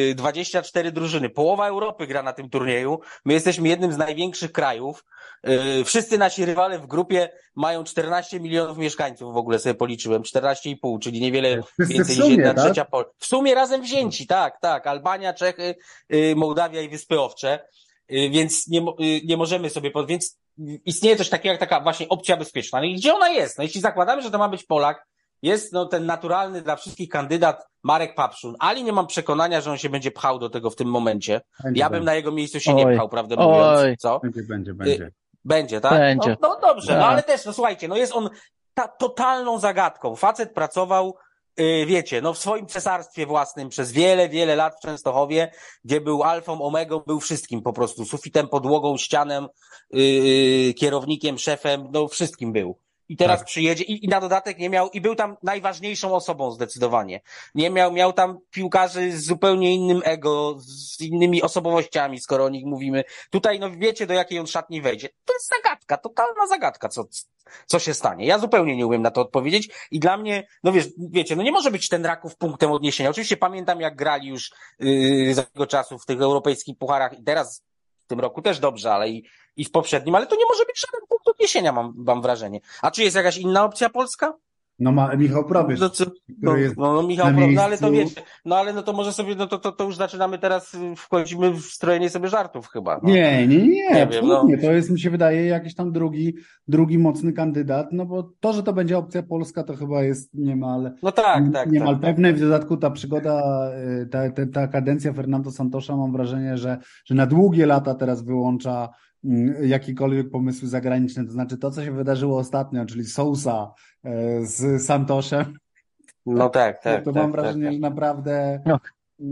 yy, 24 drużyny, połowa Europy gra na tym turnieju, my jesteśmy jednym z największych krajów, Yy, Wszyscy nasi rywale w grupie mają 14 milionów mieszkańców, w ogóle sobie policzyłem, 14,5, czyli niewiele Wszyscy więcej niż jedna tak? trzecia Pol. W sumie razem wzięci, tak, tak. Albania, Czechy, yy, Mołdawia i Wyspy Owcze, więc nie, nie możemy sobie, pod... więc istnieje coś takiego jak taka właśnie opcja bezpieczna. No i gdzie ona jest? No jeśli zakładamy, że to ma być Polak, jest no ten naturalny dla wszystkich kandydat Marek Papszun, ale nie mam przekonania, że on się będzie pchał do tego w tym momencie. Będzie, Ja bym będzie, na jego miejscu się nie Oj. pchał, prawdę mówiąc. Oj. Co? będzie, będzie, będzie. Będzie, tak? Będzie. No, no dobrze, no Tak. ale też, no słuchajcie, no jest on ta, totalną zagadką. Facet pracował, wiecie, no w swoim cesarstwie własnym przez wiele, wiele lat w Częstochowie, gdzie był alfą, omegą, był wszystkim po prostu, sufitem, podłogą, ścianem, yy, kierownikiem, szefem, no wszystkim był. I teraz Tak. przyjedzie i, i na dodatek nie miał, i był tam najważniejszą osobą zdecydowanie. Nie miał, miał tam piłkarzy z zupełnie innym ego, z innymi osobowościami, skoro o nich mówimy. Tutaj, no wiecie, do jakiej on szatni wejdzie. To jest zagadka, totalna zagadka, co, co się stanie. Ja zupełnie nie umiem na to odpowiedzieć i dla mnie, no wiesz, wiecie, no nie może być ten Raków punktem odniesienia. Oczywiście pamiętam, jak grali już yy, za tego czasu w tych europejskich pucharach i teraz w tym roku też dobrze, ale i, i w poprzednim, ale to nie może być żaden punkt odniesienia, mam, mam wrażenie. A czy jest jakaś inna opcja polska? No ma Michał Probierz, No, no, który jest no, no Michał, na Pro- no ale to wiecie, no ale no to może sobie, no to, to, to już zaczynamy teraz, y, wchodzimy w strojenie sobie żartów chyba. No. Nie, nie, nie, Nie wiem, absolutnie. To jest, mi się wydaje, jakiś tam drugi, drugi mocny kandydat, no bo to, że to będzie opcja polska, to chyba jest niemal, No tak, tak, niemal tak. pewne. W dodatku ta przygoda, y, ta, ta, ta kadencja Fernando Santosza, mam wrażenie, że, że na długie lata teraz wyłącza jakiekolwiek pomysły zagraniczne. To znaczy to, co się wydarzyło ostatnio, czyli Sousa y, z Santoszem, No tak, tak. to tak, mam tak, wrażenie, tak. że naprawdę. No.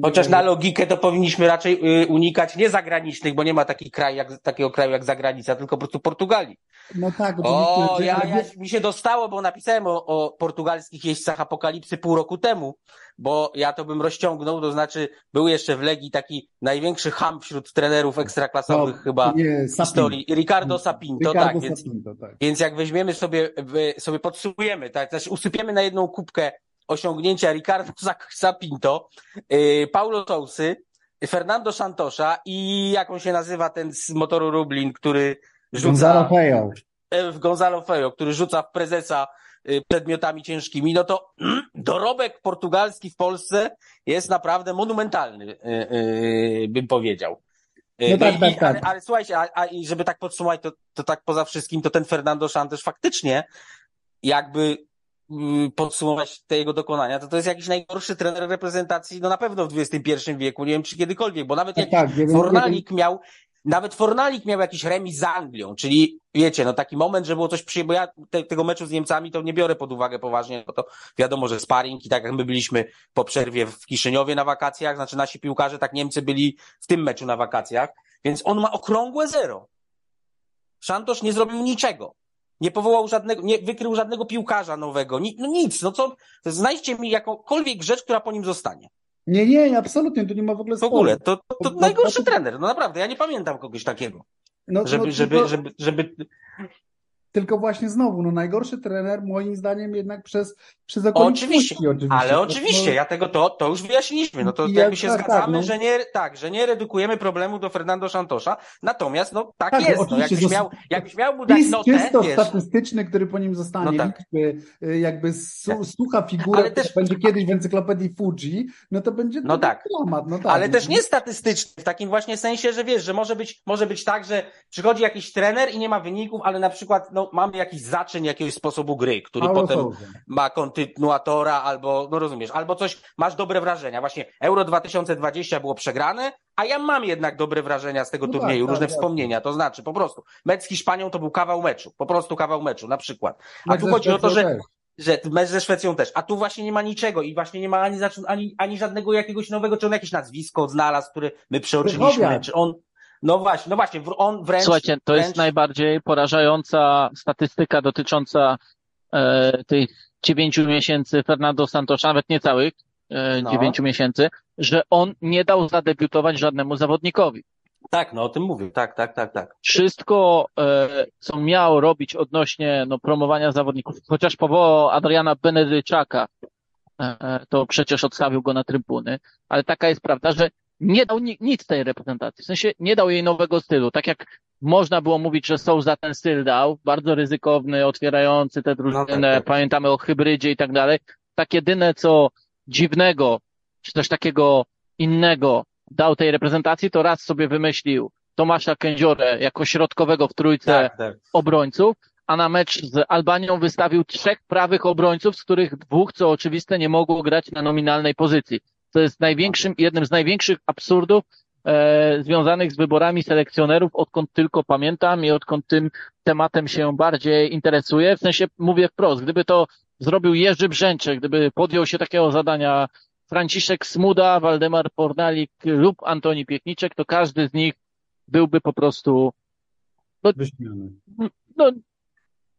Chociaż na logikę to powinniśmy raczej y, unikać nie zagranicznych, bo nie ma taki kraj jak, takiego kraju jak zagranica, tylko po prostu Portugalii. No tak, O, ja, ja, mi się dostało, bo napisałem o, o portugalskich jeźdźcach apokalipsy pół roku temu, bo ja to bym rozciągnął, to znaczy był jeszcze w Legii taki największy ham wśród trenerów ekstraklasowych No, chyba nie, historii. Ricardo Sapinto, Ricardo tak, więc, Sapinto, tak. więc jak weźmiemy sobie, sobie podsumujemy, tak, znaczy usypiemy na jedną kubkę osiągnięcia Ricardo Sa- Sapinto, yy, Paulo Sousy, Fernando Santosza i jak on się nazywa ten z motoru Rublin, który Gonzalo rzuca Fejo. e, w Gonzalo Fejo, który rzuca w prezesa y, przedmiotami ciężkimi, no to dorobek portugalski w Polsce jest naprawdę monumentalny, y, y, bym powiedział. Y, No tak, i- tak, tak. Ale, ale słuchajcie, a, a i żeby tak podsumować, to, to tak poza wszystkim, to ten Fernando Santos faktycznie jakby podsumować te jego dokonania, to to jest jakiś najgorszy trener reprezentacji, no na pewno w XXI wieku, nie wiem czy kiedykolwiek, bo nawet Tak, jak tak, Fornalik miał, nawet Fornalik miał jakiś remis z Anglią, czyli wiecie, no taki moment, że było coś przy, bo ja te, tego meczu z Niemcami to nie biorę pod uwagę poważnie, bo to wiadomo, że sparring i tak jak my byliśmy po przerwie w Kiszyniowie na wakacjach, znaczy nasi piłkarze, tak Niemcy byli w tym meczu na wakacjach, więc on ma okrągłe zero. Szantosz nie zrobił niczego. Nie powołał żadnego, nie wykrył żadnego piłkarza nowego, ni, no nic, no co, znajdźcie mi jakąkolwiek rzecz, która po nim zostanie. Nie, nie, absolutnie, tu nie ma w ogóle W ogóle, to, to, to najgorszy to- trener, no naprawdę, ja nie pamiętam kogoś takiego. No, Żeby, no, żeby, żeby, żeby, tylko właśnie znowu, no najgorszy trener moim zdaniem jednak przez, przez Oczywiście, oczywiście. ale oczywiście, no, ja tego to, to już wyjaśniliśmy. No to jakby jak- się tak, tak, zgadzamy, no. że nie, tak, że nie redukujemy problemu do Fernando Santosza. Natomiast, no tak, Tak, jest. No, jakbyś miał, jakbyś miał mu dać List notę, czysto wiesz, statystyczny, który po nim zostanie, No tak. liczby, y, jakby su, sucha figura, Ale też- będzie kiedyś w encyklopedii Fuji, no to będzie No tak. dramat, no tak. ale no. też nie statystyczny, w takim właśnie sensie, że wiesz, że może być, może być tak, że przychodzi jakiś trener i nie ma wyników, ale na przykład, no, mamy jakiś zaczyn jakiegoś sposobu gry, który potem ma kontynuatora albo, no rozumiesz, albo coś, masz dobre wrażenia. Właśnie Euro 2020 było przegrane, a ja mam jednak dobre wrażenia z tego No tak, turnieju, tak, różne jasne. wspomnienia. To znaczy, po prostu, mecz z Hiszpanią to był kawał meczu, po prostu kawał meczu, na przykład. A Mecz tu chodzi o to, że, że mecz ze Szwecją też, a tu właśnie nie ma niczego i właśnie nie ma ani, ani, ani żadnego jakiegoś nowego, czy on jakieś nazwisko znalazł, które my przeoczyliśmy, czy on, no właśnie, no właśnie, on wręcz, Słuchajcie, to wręcz, jest najbardziej porażająca statystyka dotycząca e, tych dziewięciu miesięcy Fernando Santosza, nawet nie całych e, No. dziewięciu miesięcy, że on nie dał zadebiutować żadnemu zawodnikowi. tak, no o tym mówię, tak, tak, tak, tak. Wszystko, e, co miał robić odnośnie no, promowania zawodników, chociaż powołał Adriana Benedyczaka, e, e, to przecież odstawił go na trybuny, ale taka jest prawda, że nie dał ni- nic tej reprezentacji, w sensie nie dał jej nowego stylu, tak jak można było mówić, że Souza ten styl dał, bardzo ryzykowny, otwierający tę drużynę, tak, tak. pamiętamy o hybrydzie i tak dalej, tak jedyne co dziwnego, czy też takiego innego dał tej reprezentacji, to raz sobie wymyślił Tomasza Kędziorę jako środkowego w trójce Tak, tak. obrońców, a na mecz z Albanią wystawił trzech prawych obrońców, z których dwóch, co oczywiste, nie mogło grać na nominalnej pozycji. To jest największym, jednym z największych absurdów e, związanych z wyborami selekcjonerów, odkąd tylko pamiętam i odkąd tym tematem się bardziej interesuję. W sensie mówię wprost, gdyby to zrobił Jerzy Brzęczek, gdyby podjął się takiego zadania Franciszek Smuda, Waldemar Pornalik lub Antoni Piekniczek, to każdy z nich byłby po prostu Wyśmiany. no,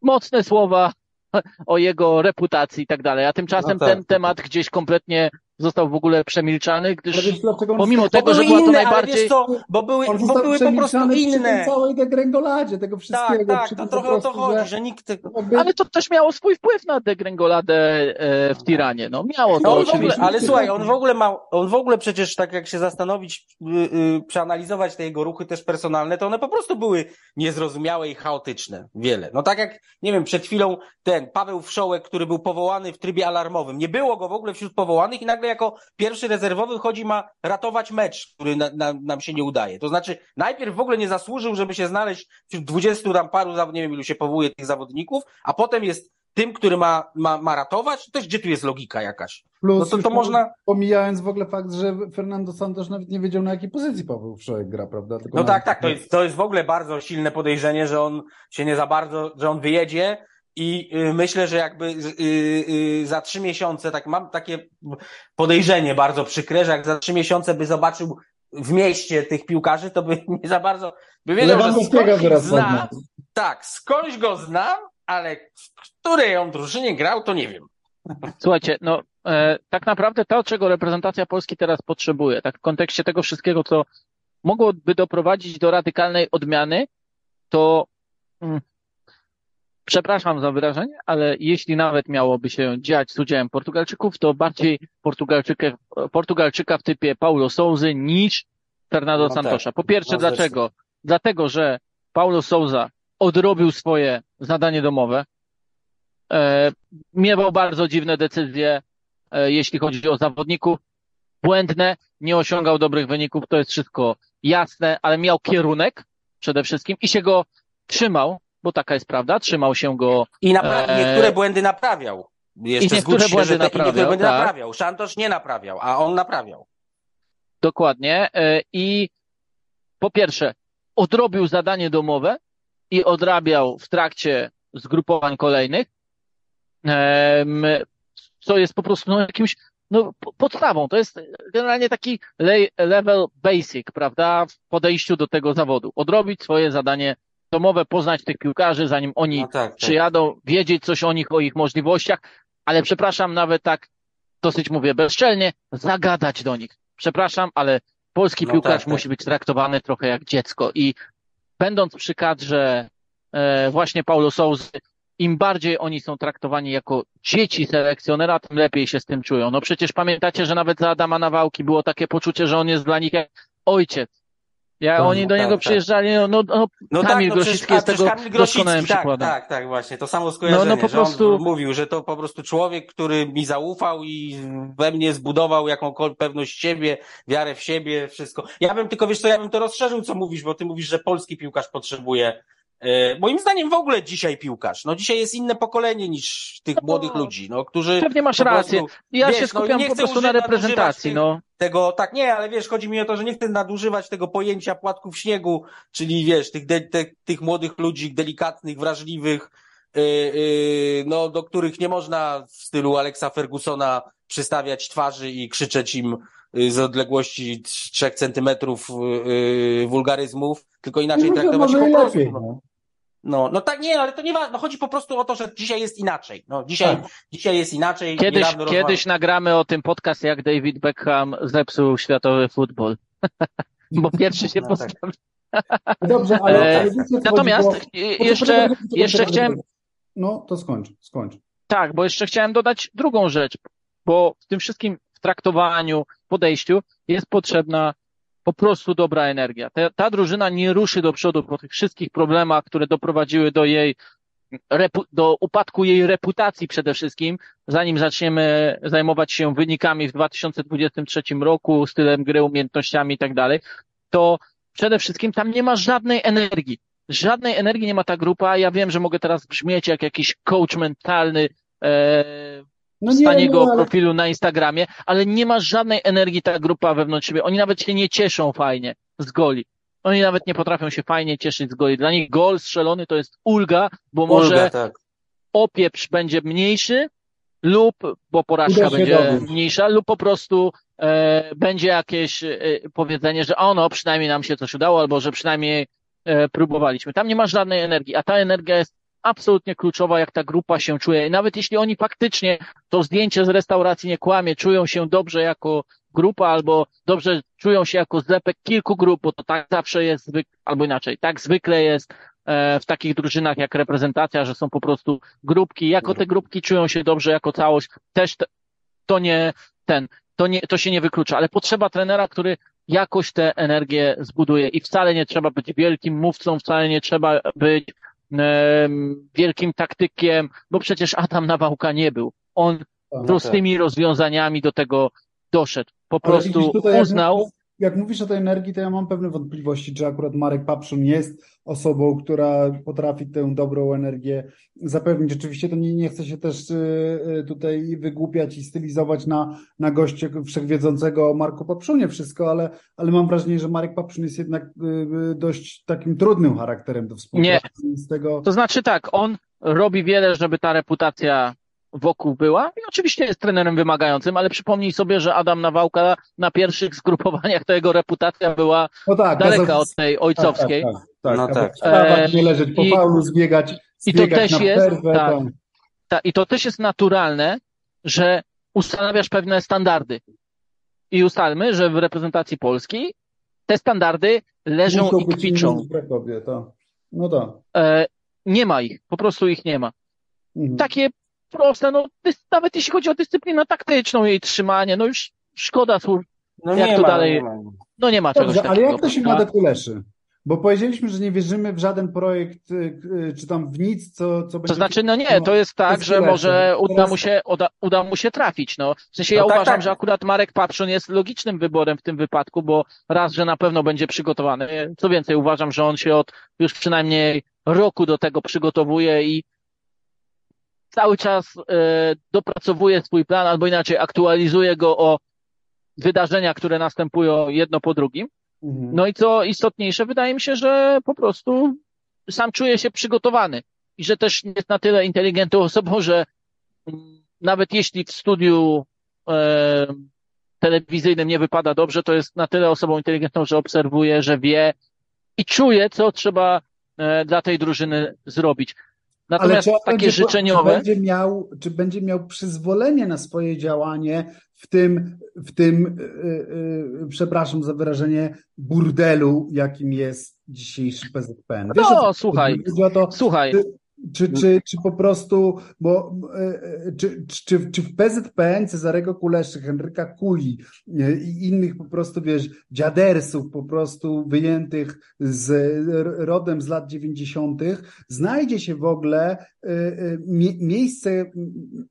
mocne słowa, o jego reputacji i tak dalej. A tymczasem No tak, ten tak. temat gdzieś kompletnie został w ogóle przemilczany, gdyż on pomimo tego, że była to najbardziej... co, bo były, bo były po prostu przy inne. tej całej degrengoladzie tego wszystkiego. Tak, tak, przy to trochę po o to prostu, chodzi, że że nikt jakby- Ale to też miało swój wpływ na degrengoladę e, w Tiranie. No miało to No oczywiście. ale słuchaj, on w ogóle ma, on w ogóle przecież tak jak się zastanowić, y, y, przeanalizować te jego ruchy też personalne, to one po prostu były niezrozumiałe i chaotyczne. Wiele. No tak jak, nie wiem, przed chwilą ten Paweł Wszołek, który był powołany w trybie alarmowym. Nie było go w ogóle wśród powołanych i nagle jako pierwszy rezerwowy chodzi, ma ratować mecz, który na, na, nam się nie udaje. To znaczy, najpierw w ogóle nie zasłużył, żeby się znaleźć wśród 20 tam paru, nie wiem ilu się powołuje tych zawodników, a potem jest tym, który ma, ma, ma ratować, to też gdzie tu jest logika jakaś? Plus No to- to można- Pomijając w ogóle fakt, że Fernando Santos nawet nie wiedział, na jakiej pozycji Paweł Wszołek gra, prawda? Tylko No na- tak, tak, to jest, to jest w ogóle bardzo silne podejrzenie, że on się nie za bardzo, że on wyjedzie i y, myślę, że jakby y, y, za trzy miesiące, tak mam takie podejrzenie bardzo przykre, że jak za trzy miesiące by zobaczył w mieście tych piłkarzy, to by nie za bardzo, by wiedział, że skądś zna, tak, skądś go znam, ale w której on drużynie grał, to nie wiem. Słuchajcie, no e, tak naprawdę to, czego reprezentacja Polski teraz potrzebuje, tak w kontekście tego wszystkiego, co mogłoby doprowadzić do radykalnej odmiany, to mm, przepraszam za wyrażenie, ale jeśli nawet miałoby się dziać z udziałem Portugalczyków, to bardziej Portugalczykę, Portugalczyka w typie Paulo Souzy niż Fernando No tak. Santosza. Po pierwsze, No dlaczego? Dlatego, że Paulo Souza odrobił swoje zadanie domowe, e, miewał bardzo dziwne decyzje, e, jeśli chodzi o zawodników, błędne, nie osiągał dobrych wyników, to jest wszystko jasne, ale miał kierunek przede wszystkim i się go trzymał, bo taka jest prawda, trzymał się go, I Eee. niektóre błędy naprawiał. Jeszcze I niektóre się, błędy te, i niektóre naprawiał, błędy tak. naprawiał. Szantosz nie naprawiał, a on naprawiał. dokładnie, e, i po pierwsze, odrobił zadanie domowe i odrabiał w trakcie zgrupowań kolejnych, co jest po prostu no, jakimś no, po- podstawą. To jest generalnie taki le- level basic, prawda, w podejściu do tego zawodu. Odrobić swoje zadanie domowe, poznać tych piłkarzy, zanim oni No tak, tak. przyjadą, wiedzieć coś o nich, o ich możliwościach, ale przepraszam, nawet tak dosyć mówię bezczelnie, zagadać do nich. Przepraszam, ale polski No piłkarz tak, tak. musi być traktowany trochę jak dziecko i będąc przy kadrze e, właśnie Paulo Souzy, im bardziej oni są traktowani jako dzieci selekcjonera, tym lepiej się z tym czują. No przecież pamiętacie, że nawet za Adama Nawałki było takie poczucie, że on jest dla nich jak ojciec. Ja, Tak, oni do tak, niego tak. przyjeżdżali, no, no, no No Kamil tak, no Grosicki jest tego Kamil Grosicki, doskonałym tak, przykładem. tak, tak, właśnie, to samo skojarzenie, No, no po prostu- mówił, że to po prostu człowiek, który mi zaufał i we mnie zbudował jakąkolwiek pewność siebie, wiarę w siebie, wszystko. Ja bym tylko, wiesz co, ja bym to rozszerzył, co mówisz, bo ty mówisz, że polski piłkarz potrzebuje Moim zdaniem w ogóle dzisiaj piłkarz. No dzisiaj jest inne pokolenie niż tych No, młodych ludzi, no, którzy Pewnie masz rację. prostu- Ja wiesz, się no skupiam nie po prostu na reprezentacji, tych- no. tego, tak nie, ale wiesz, chodzi mi o to, że nie chcę nadużywać tego pojęcia płatków śniegu, czyli wiesz, tych, de, te, tych młodych ludzi delikatnych, wrażliwych, yy, yy, no, do których nie można w stylu Alexa Fergusona przystawiać twarzy i krzyczeć im z odległości trz- trzech centymetrów yy, wulgaryzmów, tylko inaczej Może, traktować po prostu. lepiej. No. No. No, no tak, nie, ale to nie ważne. No, chodzi po prostu o to, że dzisiaj jest inaczej. No, dzisiaj, Tak. dzisiaj jest inaczej. Kiedyś, kiedyś nagramy o tym podcast, jak David Beckham zepsuł światowy futbol. Bo pierwszy się No tak. postawił. Dobrze, ale, E, Natomiast chodzi, bo- e, jeszcze, jeszcze chciałem. No, to skończ, skończ. tak, bo jeszcze chciałem dodać drugą rzecz, bo w tym wszystkim w traktowaniu, podejściu jest potrzebna po prostu dobra energia. Ta, ta drużyna nie ruszy do przodu po tych wszystkich problemach, które doprowadziły do jej do upadku jej reputacji przede wszystkim, zanim zaczniemy zajmować się wynikami w 2023 roku, stylem gry, umiejętnościami i tak dalej, to przede wszystkim tam nie ma żadnej energii. Żadnej energii nie ma ta grupa. Ja wiem, że mogę teraz brzmieć jak jakiś coach mentalny, e, No w staniego ale- profilu na Instagramie, ale nie ma żadnej energii ta grupa wewnątrz siebie. Oni nawet się nie cieszą fajnie z goli. Oni nawet nie potrafią się fajnie cieszyć z goli. Dla nich gol strzelony to jest ulga, bo może Ulga, tak. opieprz będzie mniejszy lub, bo porażka będzie mniejsza lub po prostu e, będzie jakieś e, powiedzenie, że ono przynajmniej nam się coś udało albo że przynajmniej e, próbowaliśmy. Tam nie ma żadnej energii, a ta energia jest absolutnie kluczowa, jak ta grupa się czuje. I nawet jeśli oni faktycznie to zdjęcie z restauracji nie kłamie, czują się dobrze jako grupa albo dobrze czują się jako zlepek kilku grup, bo to tak zawsze jest, albo inaczej, tak zwykle jest e, w takich drużynach jak reprezentacja, że są po prostu grupki. Jako te grupki czują się dobrze jako całość, też to nie ten, to nie, to się nie wyklucza, ale potrzeba trenera, który jakoś tę energię zbuduje i wcale nie trzeba być wielkim mówcą, wcale nie trzeba być wielkim taktykiem, bo przecież Adam Nawałka nie był. On no prostymi tak. rozwiązaniami do tego doszedł. Po prostu uznał, jak mówisz o tej energii, to ja mam pewne wątpliwości, czy akurat Marek Papszun jest osobą, która potrafi tę dobrą energię zapewnić. Oczywiście to nie, nie chcę się też y, y, tutaj wygłupiać i stylizować na, na goście wszechwiedzącego o Marku Papszunie wszystko, ale, ale mam wrażenie, że Marek Papszun jest jednak y, dość takim trudnym charakterem do współpracy. Nie, z tego... to znaczy tak, on robi wiele, żeby ta reputacja wokół była i oczywiście jest trenerem wymagającym, ale przypomnij sobie, że Adam Nawałka na pierwszych zgrupowaniach to jego reputacja była no tak, daleka od tej ojcowskiej. Tak, tak, tak, tak. No tak. Wstawać, nie leżeć po Paulu, zbiegać, zbiegać I to też jest, przerwę, tak, tak, I to też jest naturalne, że ustanawiasz pewne standardy. I ustalmy, że w reprezentacji polskiej te standardy leżą Muszą i kwiczą. Krakowie, to. No tak. E, nie ma ich, po prostu ich nie ma. Mhm. Takie proste, no nawet jeśli chodzi o dyscyplinę taktyczną, jej trzymanie, no już szkoda słów, no jak to ma, dalej, nie ma. no nie ma Dobrze, czegoś takiego. ale jak to się ma do Kuleszy? Bo powiedzieliśmy, że nie wierzymy w żaden projekt, y, y, czy tam w nic, co, co będzie... To znaczy, no nie, to jest tak, że może uda mu, się, uda, uda mu się trafić, no. W sensie no ja tak, uważam, tak. że akurat Marek Papszon jest logicznym wyborem w tym wypadku, bo raz, że na pewno będzie przygotowany. Co więcej, uważam, że on się od już przynajmniej roku do tego przygotowuje i cały czas e, dopracowuje swój plan, albo inaczej aktualizuje go o wydarzenia, które następują jedno po drugim. Mhm. No i co istotniejsze, wydaje mi się, że po prostu sam czuje się przygotowany i że też jest na tyle inteligentną osobą, że nawet jeśli w studiu e, telewizyjnym nie wypada dobrze, to jest na tyle osobą inteligentną, że obserwuje, że wie i czuje, co trzeba e, dla tej drużyny zrobić. Natomiast Ale takie będzie, życzeniowe. Czy będzie, miał, czy będzie miał przyzwolenie na swoje działanie w tym, w tym yy, yy, przepraszam za wyrażenie, burdelu, jakim jest dzisiejszy PZPN? Wiesz, no, słuchaj, to, słuchaj. Ty, czy, czy, czy po prostu, bo e, czy, czy, czy w PZPN Cezarego Kuleszy, Henryka Kuli e, i innych po prostu, wiesz, dziadersów po prostu wyjętych z rodem z lat 90. znajdzie się w ogóle e, miejsce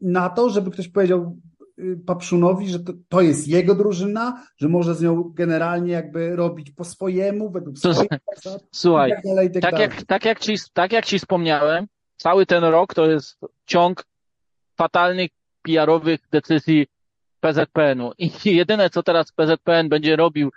na to, żeby ktoś powiedział, Papszunowi, że to, to, jest jego drużyna, że może z nią generalnie jakby robić po swojemu, według swoich zasad. Słuchaj, tak, dalej, tak, tak, jak, tak, jak ci, tak jak ci wspomniałem, cały ten rok to jest ciąg fatalnych PR-owych decyzji PZPN-u. I jedyne, co teraz PZPN będzie robił,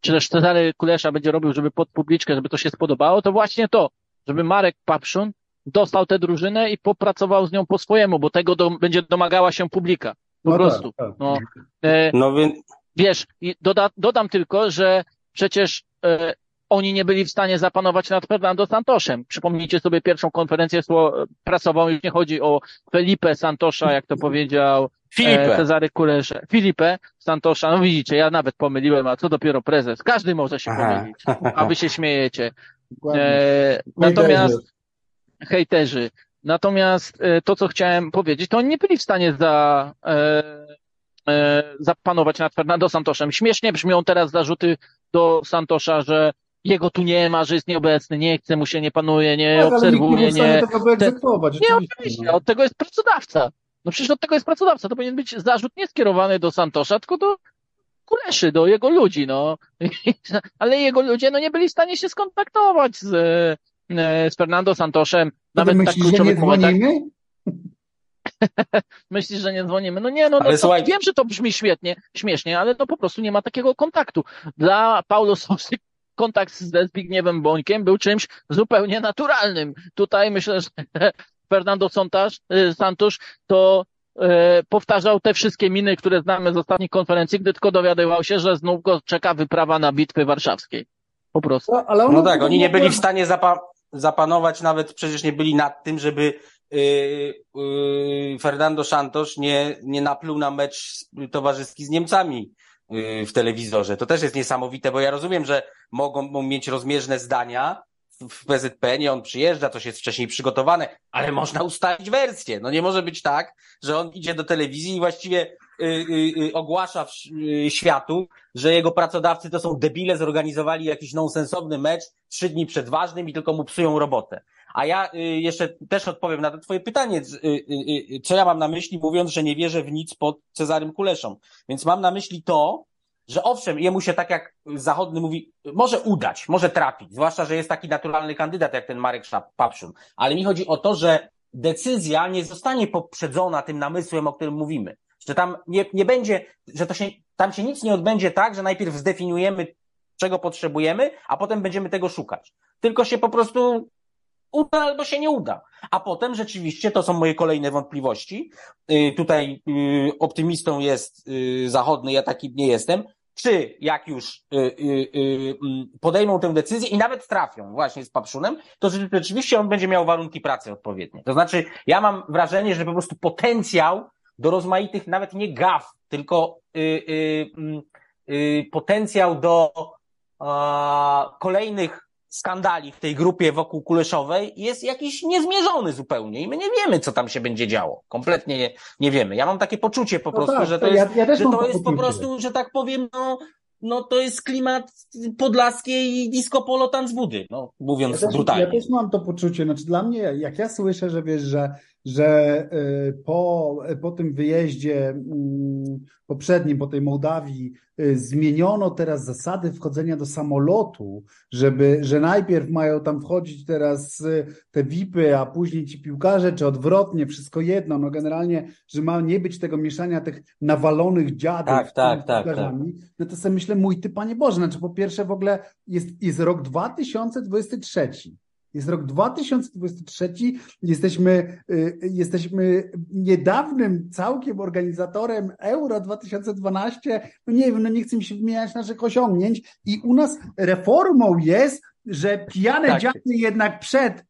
czy też Cezary Kulesza będzie robił, żeby pod publiczkę, żeby to się spodobało, to właśnie to, żeby Marek Papszun dostał tę drużynę i popracował z nią po swojemu, bo tego do, będzie domagała się publika. Po no prostu. Tak, tak. No, e, no więc... Wiesz, doda, dodam tylko, że przecież e, oni nie byli w stanie zapanować nad Fernando Santoszem. Przypomnijcie sobie pierwszą konferencję prasową, już nie chodzi o Felipe Santosza, jak to powiedział Filipe. Cezary Kulesze. Filipe Santosza, no widzicie, ja nawet pomyliłem, a co dopiero prezes. Każdy może się Aha. pomylić, a wy się śmiejecie. E, natomiast hejterzy. Natomiast e, to, co chciałem powiedzieć, to oni nie byli w stanie za, e, e, zapanować nad Fernando Santoszem. Śmiesznie brzmią teraz zarzuty do Santosza, że jego tu nie ma, że jest nieobecny, nie chce mu się, nie panuje, nie tak, obserwuje, nie... nie tego. Nie, oczywiście, no. od tego jest pracodawca. No przecież od tego jest pracodawca, to powinien być zarzut nie skierowany do Santosza, tylko do Kuleszy, do jego ludzi, no. Ale jego ludzie, no nie byli w stanie się skontaktować z, e, z Fernando Santoszem. Nawet tak myślisz, tak że nie dzwonimy? Myślisz, że nie dzwonimy? No nie, no, no słuchaj... wiem, że to brzmi świetnie, śmiesznie, ale no po prostu nie ma takiego kontaktu. Dla Paulo Sosy kontakt ze Zbigniewem Bońkiem był czymś zupełnie naturalnym. Tutaj myślę, że Fernando Santos, y, Santos to e, powtarzał te wszystkie miny, które znamy z ostatnich konferencji, gdy tylko dowiadywał się, że znów go czeka wyprawa na bitwy warszawskiej. Po prostu. No, ale no tak, oni nie byli w stanie zapa zapanować, nawet przecież nie byli nad tym, żeby yy, yy, Fernando Santos nie, nie napluł na mecz towarzyski z Niemcami w telewizorze. To też jest niesamowite, bo ja rozumiem, że mogą mieć rozmierzne zdania, w PZP, nie on przyjeżdża, coś jest wcześniej przygotowane, ale można ustalić wersję. No nie może być tak, że on idzie do telewizji i właściwie y, y, y, ogłasza w, y, światu, że jego pracodawcy to są debile, zorganizowali jakiś nonsensowny mecz trzy dni przed ważnym i tylko mu psują robotę. A ja y, jeszcze też odpowiem na to twoje pytanie, y, co ja mam na myśli, mówiąc, że nie wierzę w nic pod Cezarym Kuleszą. Więc mam na myśli to, że owszem, jemu się tak jak zachodny mówi, może udać, może trafić, zwłaszcza, że jest taki naturalny kandydat jak ten Marek Papszun, ale mi chodzi o to, że decyzja nie zostanie poprzedzona tym namysłem, o którym mówimy. Że tam nie, nie będzie, że to się, tam się nic nie odbędzie tak, że najpierw zdefiniujemy, czego potrzebujemy, a potem będziemy tego szukać. Tylko się po prostu uda albo się nie uda. A potem rzeczywiście, to są moje kolejne wątpliwości. Yy, tutaj yy, optymistą jest yy, zachodny, ja taki nie jestem czy jak już y, y, y, mm, podejmą tę decyzję i nawet trafią właśnie z Papszunem, to rzeczywiście on będzie miał warunki pracy odpowiednie. To znaczy, ja mam wrażenie, że po prostu potencjał do rozmaitych, nawet nie gaf, tylko mm, potencjał do kolejnych skandali w tej grupie wokół Kuleszowej jest jakiś niezmierzony zupełnie i my nie wiemy, co tam się będzie działo. Kompletnie nie, nie wiemy. Ja mam takie poczucie po no prostu, tak, że to jest, ja, ja że to jest po prostu, że tak powiem, no, no to jest klimat podlaskiej disco polo tanc budy, no mówiąc ja też, brutalnie. Ja też mam to poczucie, znaczy dla mnie, jak ja słyszę, że wiesz, że, że y, po, po tym wyjeździe mm, poprzednim, po tej Mołdawii, y, zmieniono teraz zasady wchodzenia do samolotu, żeby, że najpierw mają tam wchodzić teraz y, te VIPy, a później ci piłkarze, czy odwrotnie, wszystko jedno, no generalnie, że ma nie być tego mieszania tych nawalonych dziadów tak, tak, tak, tak, no to sobie myślę, mój ty, Panie Boże, znaczy po pierwsze w ogóle jest, jest rok 2023, jest rok 2023, jesteśmy, y, jesteśmy niedawnym całkiem organizatorem Euro 2012. No nie wiem, no nie chcę mi się wymieniać naszych osiągnięć i u nas reformą jest, że pijane tak. dziady jednak przed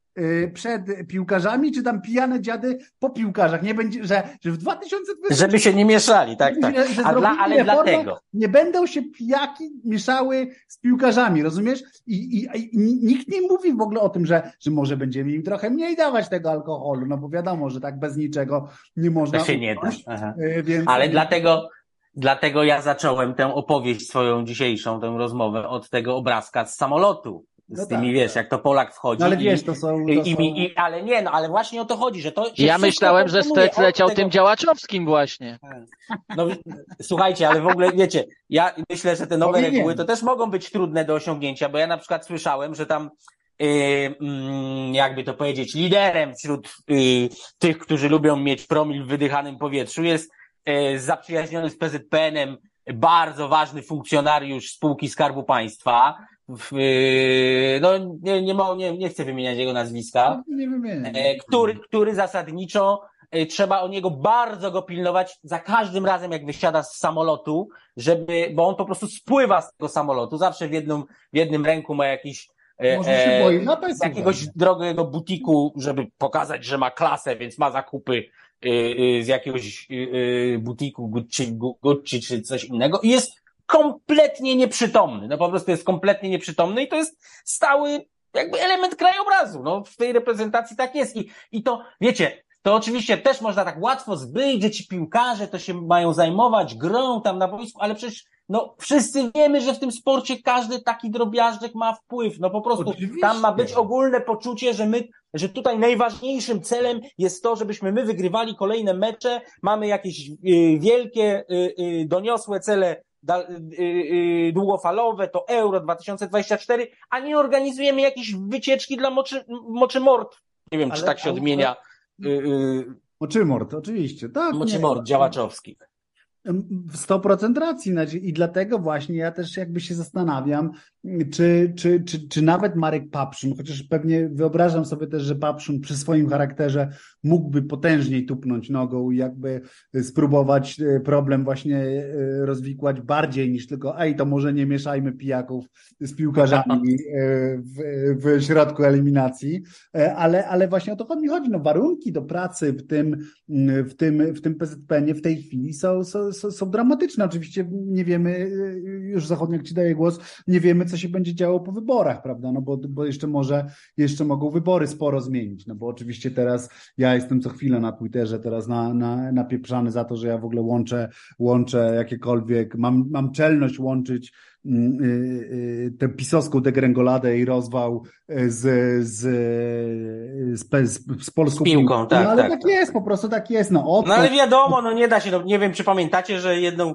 przed piłkarzami, czy tam pijane dziady po piłkarzach. Nie będzie, że, że w 2020. Żeby się nie mieszali, tak, tak. Że, że dla, ale reformę, dlatego. Nie będą się pijaki mieszały z piłkarzami, rozumiesz? I, i, I, nikt nie mówi w ogóle o tym, że, że może będziemy im trochę mniej dawać tego alkoholu, no bo wiadomo, że tak bez niczego nie można. To się nie da. Y, więc... Ale dlatego. Dlatego ja zacząłem tę opowieść swoją dzisiejszą, tę rozmowę od tego obrazka z samolotu z no tymi, tak, wiesz, tak. jak to Polak wchodzi. No ale wiesz, to są... To i, są... I, ale nie, no ale właśnie o to chodzi, że to Ja myślałem, że Stec leciał tego... tym działaczowskim właśnie. No, słuchajcie, ale w ogóle, wiecie, ja myślę, że te nowe reguły to też mogą być trudne do osiągnięcia, bo ja na przykład słyszałem, że tam Yy, jakby to powiedzieć, liderem wśród yy, tych, którzy lubią mieć promil w wydychanym powietrzu jest yy, zaprzyjaźniony z PZPN-em bardzo ważny funkcjonariusz spółki Skarbu Państwa, y, no nie, nie, nie, nie chcę wymieniać jego nazwiska, no, nie wymienię. E, który, który zasadniczo e, trzeba o niego bardzo go pilnować za każdym razem, jak wysiada z samolotu, żeby, bo on po prostu spływa z tego samolotu, zawsze w jednym, w jednym ręku ma jakiś e, Może się boi z jakiegoś drogego butiku, żeby pokazać, że ma klasę, więc ma zakupy z jakiegoś butiku Gucci, Gucci czy coś innego. I jest kompletnie nieprzytomny. No po prostu jest kompletnie nieprzytomny i to jest stały jakby element krajobrazu. No w tej reprezentacji tak jest. I, i to, wiecie, to oczywiście też można tak łatwo zbyć, że ci piłkarze to się mają zajmować grą tam na boisku, ale przecież no wszyscy wiemy, że w tym sporcie każdy taki drobiażdżek ma wpływ. No po prostu oczywiście. tam ma być ogólne poczucie, że my, że tutaj najważniejszym celem jest to, żebyśmy my wygrywali kolejne mecze, mamy jakieś y, wielkie, y, y, doniosłe cele długofalowe, to Euro 2024, a nie organizujemy jakieś wycieczki dla moczy, moczy mord. Nie wiem, ale, czy tak się odmienia. Y, moczy mord, oczywiście. Tak, moczy mord działaczowskich. W 100% racji. Znaczy, I dlatego właśnie ja też jakby się zastanawiam, czy, czy, czy, czy nawet Marek Papszun, chociaż pewnie wyobrażam sobie też, że Papszun przy swoim charakterze mógłby potężniej tupnąć nogą i jakby spróbować e, problem właśnie e, rozwikłać bardziej niż tylko ej, to może nie mieszajmy pijaków z piłkarzami e, w, w środku eliminacji, ale, ale właśnie o to mi chodzi. No, warunki do pracy w tym, w tym, w tym PZPN-ie w tej chwili są, są, są, dramatyczne. Oczywiście nie wiemy, już Zachodniak ci daje głos, nie wiemy, co się będzie działo po wyborach, prawda? No bo, bo jeszcze może, jeszcze mogą wybory sporo zmienić, no bo oczywiście teraz ja jestem co chwilę na Twitterze teraz na, na, napieprzany za to, że ja w ogóle łączę, łączę jakiekolwiek, mam, mam czelność łączyć y, y, tę pisowską degrengoladę i rozwał z, z, z, z polską piłką. Tak, no, ale tak, tak, tak, jest, po prostu tak jest. No, no ale wiadomo, no nie da się, no, nie wiem czy pamiętacie, że jedną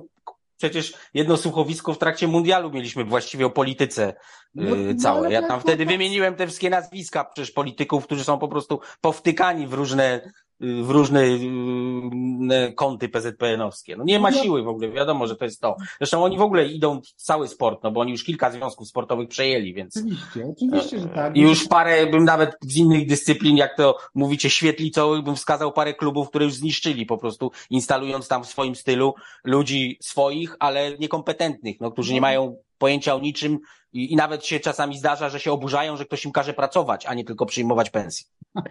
przecież jedno słuchowisko w trakcie mundialu mieliśmy właściwie o polityce no, yy, całe. Ja tam wtedy wymieniłem te wszystkie nazwiska przecież polityków, którzy są po prostu powtykani w różne w różne kąty PZPN-owskie. No nie ma no. siły w ogóle, wiadomo, że to jest to. Zresztą oni w ogóle idą w cały sport, no bo oni już kilka związków sportowych przejęli, więc. Oczywiście, oczywiście, że tak. I już parę, bym nawet z innych dyscyplin, jak to mówicie, świetlicowych, bym wskazał parę klubów, które już zniszczyli po prostu, instalując tam w swoim stylu ludzi swoich, ale niekompetentnych, no, którzy nie no. mają pojęcia o niczym i, i nawet się czasami zdarza, że się oburzają, że ktoś im każe pracować, a nie tylko przyjmować pensję.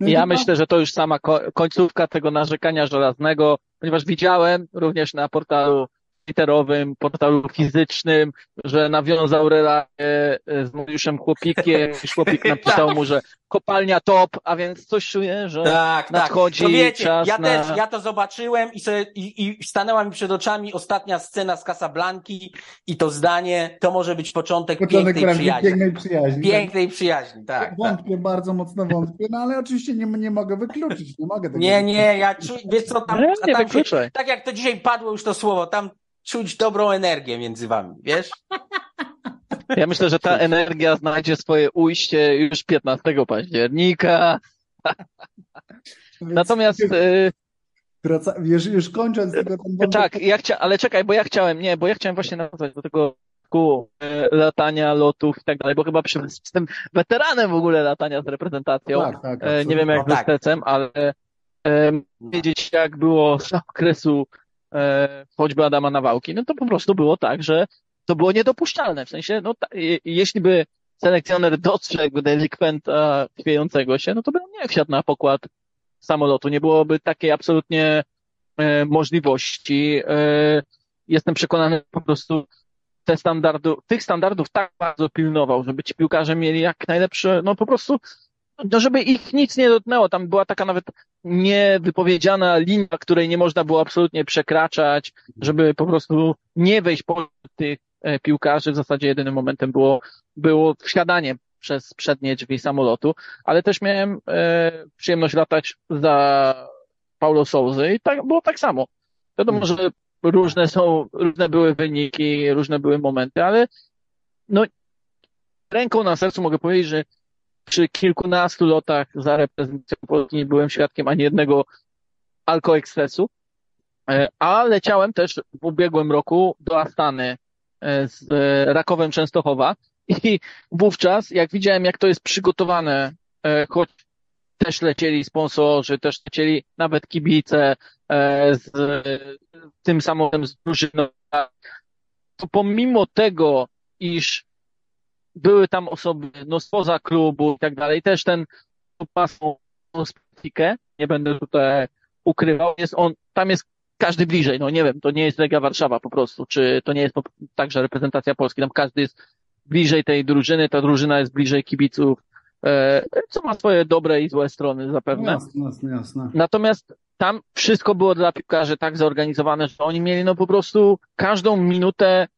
Ja myślę, że to już sama końcówka tego narzekania żelaznego, ponieważ widziałem również na portalu twitterowym, portalu fizycznym, że nawiązał relację z Mariuszem Chłopikiem i Chłopik napisał mu, że kopalnia top, a więc coś czuję, że tak, tak. nadchodzi tak. To wiecie, czas ja na... też, ja to zobaczyłem i, sobie, i, i stanęła mi przed oczami ostatnia scena z Casablanki i to zdanie, to może być początek, początek pięknej przyjaźni. Pięknej przyjaźni. Pięknej tak. przyjaźni, tak. Wątpię, tak. bardzo mocno wątpię, no ale oczywiście nie, nie mogę wykluczyć, nie mogę tego Nie, nie, ja czuję, wiesz co, tam, nie, nie tam się, tak jak to dzisiaj padło już to słowo, tam czuć dobrą energię między wami, wiesz? Ja myślę, że ta energia znajdzie swoje ujście już 15 października. Natomiast. Y, Wraca, już, już kończąc tego. Ten tak, ja chcia, ale czekaj, bo ja chciałem, nie, bo ja chciałem właśnie nawiązać do tego y, latania, lotów i tak dalej, bo chyba przy, jestem weteranem w ogóle latania z reprezentacją. Tak, tak, e, nie wiem jak no, z tak. ale e, wiedzieć jak było z okresu choćby Adama Nawałki, no to po prostu było tak, że to było niedopuszczalne. W sensie, no ta, jeśli by selekcjoner dostrzegł delikwenta chwiejącego się, no to by nie wsiadł na pokład samolotu. Nie byłoby takiej absolutnie e, możliwości. E, jestem przekonany po prostu te standardu, tych standardów tak bardzo pilnował, żeby ci piłkarze mieli jak najlepsze, no po prostu no żeby ich nic nie dotknęło. Tam była taka nawet niewypowiedziana linia, której nie można było absolutnie przekraczać, żeby po prostu nie wejść po tych e, piłkarzy. W zasadzie jedynym momentem było, było wsiadanie przez przednie drzwi samolotu, ale też miałem e, przyjemność latać za Paulo Souzy i tak, było tak samo. Wiadomo, że różne są, różne były wyniki, różne były momenty, ale no ręką na sercu mogę powiedzieć, że przy kilkunastu lotach za reprezentacją Polski nie byłem świadkiem ani jednego alkoekspresu, e, a leciałem też w ubiegłym roku do Astany e, z Rakowem Częstochowa. I wówczas, jak widziałem, jak to jest przygotowane, e, choć też lecieli sponsorzy, też lecieli nawet kibice z tym samolotem z drużyną, to pomimo tego, iż były tam osoby no, spoza klubu i tak dalej. Też ten pasą specyfikę, nie będę tutaj ukrywał, jest on, tam jest każdy bliżej, no nie wiem, to nie jest Legia Warszawa po prostu, czy to nie jest także reprezentacja Polski, tam każdy jest bliżej tej drużyny, ta drużyna jest bliżej kibiców, e, co ma swoje dobre i złe strony zapewne. Jasne, jasne, jasne. Natomiast tam wszystko było dla piłkarzy tak zorganizowane, że oni mieli no po prostu każdą minutę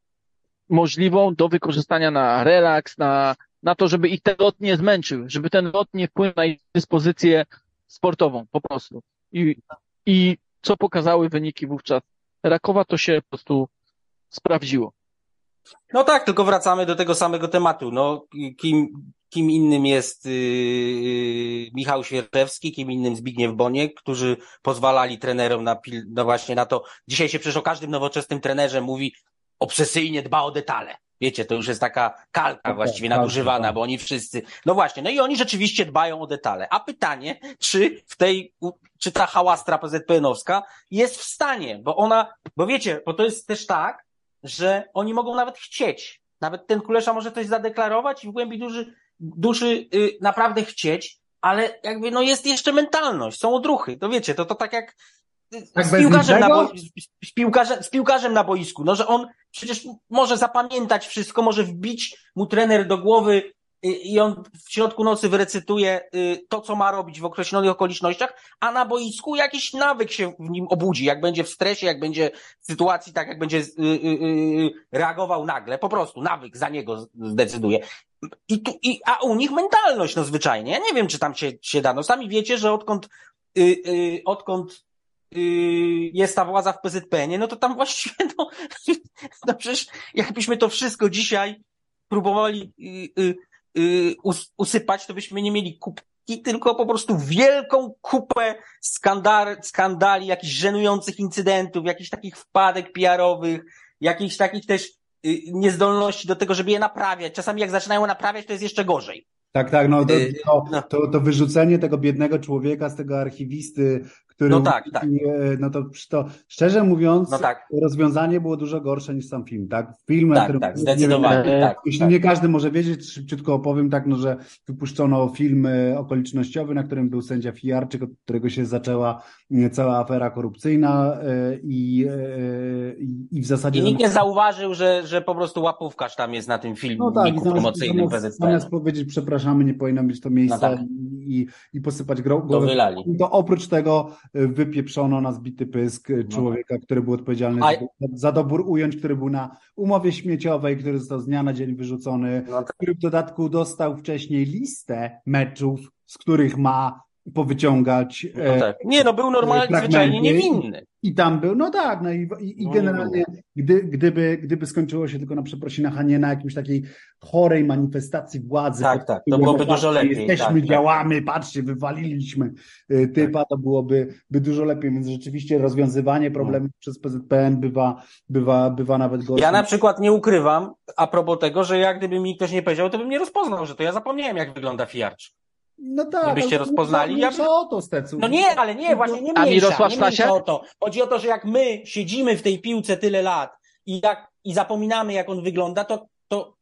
możliwą do wykorzystania na relaks, na, na to, żeby ich ten lot nie zmęczył, żeby ten lot nie wpłynął na ich dyspozycję sportową po prostu. I, i co pokazały wyniki wówczas Rakowa, to się po prostu sprawdziło. No tak, tylko wracamy do tego samego tematu. No, kim, kim innym jest yy, Michał Świerczewski, kim innym Zbigniew Boniek, którzy pozwalali trenerom na, pil, no właśnie na to. Dzisiaj się przecież o każdym nowoczesnym trenerze mówi obsesyjnie dba o detale. Wiecie, to już jest taka kalka Tak, właściwie tak, nadużywana, tak. bo oni wszyscy. No właśnie, no i oni rzeczywiście dbają o detale. A pytanie, czy w tej, czy ta hałastra PZPN-owska jest w stanie, bo ona, bo wiecie, bo to jest też tak, że oni mogą nawet chcieć. Nawet ten Kulesza może coś zadeklarować i w głębi duszy, duszy y, naprawdę chcieć, ale jakby no jest jeszcze mentalność, są odruchy. To wiecie, to, to tak jak y, Tak z, piłkarzem na boi- z, z, piłkarzem, z piłkarzem na boisku, no że on przecież może zapamiętać wszystko, może wbić mu trener do głowy i on w środku nocy wyrecytuje y, to, co ma robić w określonych okolicznościach, a na boisku jakiś nawyk się w nim obudzi, jak będzie w stresie, jak będzie w sytuacji, tak jak będzie y, y, reagował nagle, po prostu nawyk za niego zdecyduje. I tu, i, a u nich mentalność, no zwyczajnie. Ja nie wiem, czy tam się, się da. No sami wiecie, że odkąd, y, y, odkąd jest ta władza w PZPN-ie, no to tam właściwie, no, no przecież jakbyśmy to wszystko dzisiaj próbowali y, y, y, us, usypać, to byśmy nie mieli kubki, tylko po prostu wielką kupę skandal, skandali, jakichś żenujących incydentów, jakichś takich wpadek PR-owych, jakichś takich też y, niezdolności do tego, żeby je naprawiać. Czasami jak zaczynają naprawiać, to jest jeszcze gorzej. Tak, tak, no to, to, no. to, to wyrzucenie tego biednego człowieka z tego archiwisty, który No tak, tak. no to, to szczerze mówiąc, No tak. rozwiązanie było dużo gorsze niż sam film, tak? Film, na Tak, którym tak, nie wiem, zdecydowanie. e, tak, Jeśli tak. nie każdy może wiedzieć, szybciutko opowiem tak, no, że wypuszczono film e, okolicznościowy, na którym był sędzia Fijarczyk, od którego się zaczęła e, cała afera korupcyjna e, i, i, i w zasadzie... I nikt nie zauważył, że, że po prostu łapówkarz tam jest na tym filmiku No tak, promocyjnym zamiast, zamiast powiedzieć przepraszamy, nie powinno być to miejsce No tak. i, i posypać grą, To wylali. to oprócz tego wypieprzono na zbity pysk y, człowieka, który był odpowiedzialny A- za, za dobór ująć, który był na umowie śmieciowej, który został z dnia na dzień wyrzucony, No tak. który w dodatku dostał wcześniej listę meczów, z których ma powyciągać No e, tak. Nie, no był normalnie, fragmenty. zwyczajnie niewinny. i tam był, no tak, no i, i, i No generalnie gdy, gdyby, gdyby skończyło się tylko na przeprosinach, a nie na jakimś takiej chorej manifestacji władzy. Tak, tak, to byłoby dużo lepiej, Jesteśmy, tak, tak. działamy, patrzcie, wywaliliśmy y, typa, to byłoby by dużo lepiej, więc rzeczywiście rozwiązywanie problemów przez PZPN bywa, bywa, bywa nawet gorsze. Ja na przykład nie ukrywam, a propos tego, że jak gdyby mi ktoś nie powiedział, to bym nie rozpoznał, że to ja zapomniałem, jak wygląda fijarcz. No tak, Gdybyście rozpoznali, nie ja- o to, Stecu. No nie, ale nie, właśnie nie A mniejsza, Mirosław nie mniejsza o to. Chodzi o to, że jak my siedzimy w tej piłce tyle lat i jak, i zapominamy, jak on wygląda, to, to No.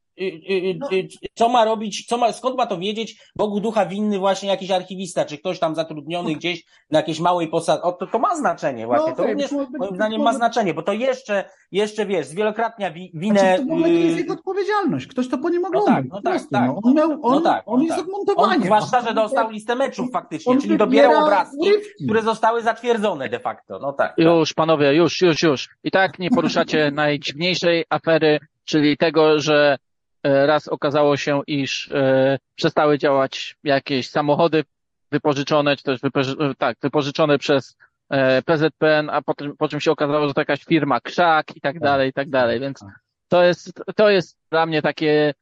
Co ma robić, co ma, skąd ma to wiedzieć Bogu ducha winny właśnie jakiś archiwista, czy ktoś tam zatrudniony gdzieś na jakiejś małej posadzie. O, to, to ma znaczenie właśnie, No to również moim zdaniem ma znaczenie, bo to jeszcze, jeszcze wiesz, zwielokrotnia wi, winę... Znaczy, w jest y, jego odpowiedzialność. Ktoś to po nim No oglądał. tak, no tak, tak. no. On, miał, on, No tak, on no jest tak. odmontowany. On, zwłaszcza, że dostał listę meczów faktycznie, on czyli dobierał obrazki, urywki. które zostały zatwierdzone de facto. No tak. tak. Już, panowie, już, już, już. I tak nie poruszacie najdziwniejszej afery, czyli tego, że raz okazało się, iż e, przestały działać jakieś samochody wypożyczone, czy też wypoży tak, wypożyczone przez e, PZPN, a potem, po czym się okazało, że to jakaś firma Krzak i tak dalej, i tak dalej. Więc to jest, to jest dla mnie takie,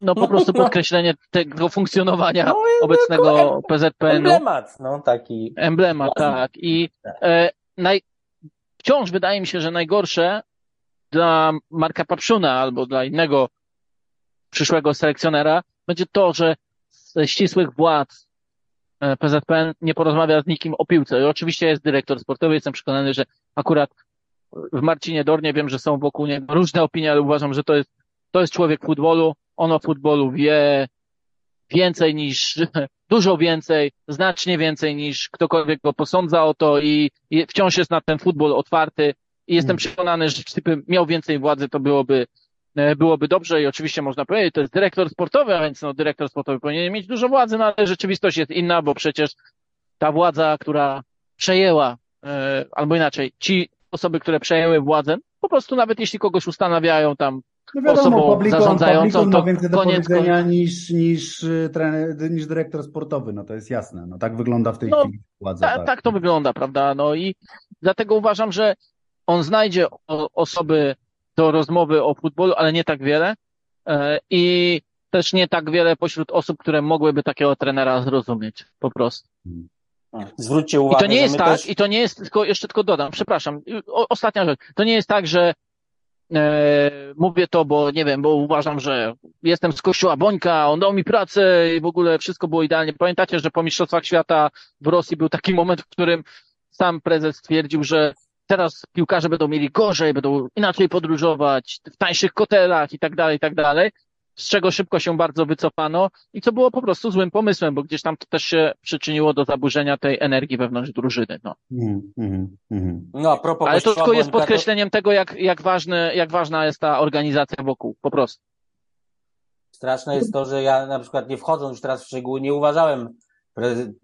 no po prostu podkreślenie tego funkcjonowania No obecnego PZPN-u. Emblemat, no taki. Emblemat, tak. I e, naj... wciąż wydaje mi się, że najgorsze dla Marka Papszuna albo dla innego przyszłego selekcjonera będzie to, że ze ścisłych władz e, PZPN nie porozmawia z nikim o piłce. I oczywiście jest dyrektor sportowy, jestem przekonany, że akurat w Marcinie Dornie wiem, że są wokół niego różne opinie, ale uważam, że to jest, to jest człowiek futbolu. On o futbolu wie więcej niż, dużo więcej, znacznie więcej niż ktokolwiek go posądza o to i, i wciąż jest na ten futbol otwarty i jestem Hmm. przekonany, że gdyby miał więcej władzy, to byłoby, byłoby dobrze i oczywiście można powiedzieć, to jest dyrektor sportowy, a więc no, dyrektor sportowy powinien mieć dużo władzy, no ale rzeczywistość jest inna, bo przecież ta władza, która przejęła, e, albo inaczej, ci osoby, które przejęły władzę, po prostu nawet jeśli kogoś ustanawiają tam No wiadomo, osobą zarządzającą, Publikon ma to więcej do koniec niż, niż, y, trener, niż dyrektor sportowy, no to jest jasne. No tak wygląda w tej No, chwili władza. Ta, tak to wygląda, prawda? No i dlatego uważam, że on znajdzie osoby do rozmowy o futbolu, ale nie tak wiele. E, I też nie tak wiele pośród osób, które mogłyby takiego trenera zrozumieć, po prostu. Zwróćcie I uwagę, to nie jest tak, też... i to nie jest, tylko jeszcze tylko dodam, przepraszam, o, ostatnia rzecz. To nie jest tak, że e, mówię to, bo nie wiem, bo uważam, że jestem z kościoła Bońka, on dał mi pracę i w ogóle wszystko było idealnie. Pamiętacie, że po Mistrzostwach Świata w Rosji był taki moment, w którym sam prezes stwierdził, że teraz piłkarze będą mieli gorzej, będą inaczej podróżować, w tańszych hotelach i tak dalej, i tak dalej. Z czego szybko się bardzo wycofano i co było po prostu złym pomysłem, bo gdzieś tam to też się przyczyniło do zaburzenia tej energii wewnątrz drużyny. No. Mhm, mhm, mhm. No a propos Ale to tylko jest podkreśleniem tego, jak, jak, ważne, jak ważna jest ta organizacja wokół, po prostu. Straszne jest to, że ja na przykład nie wchodząc już teraz w szczegóły, nie uważałem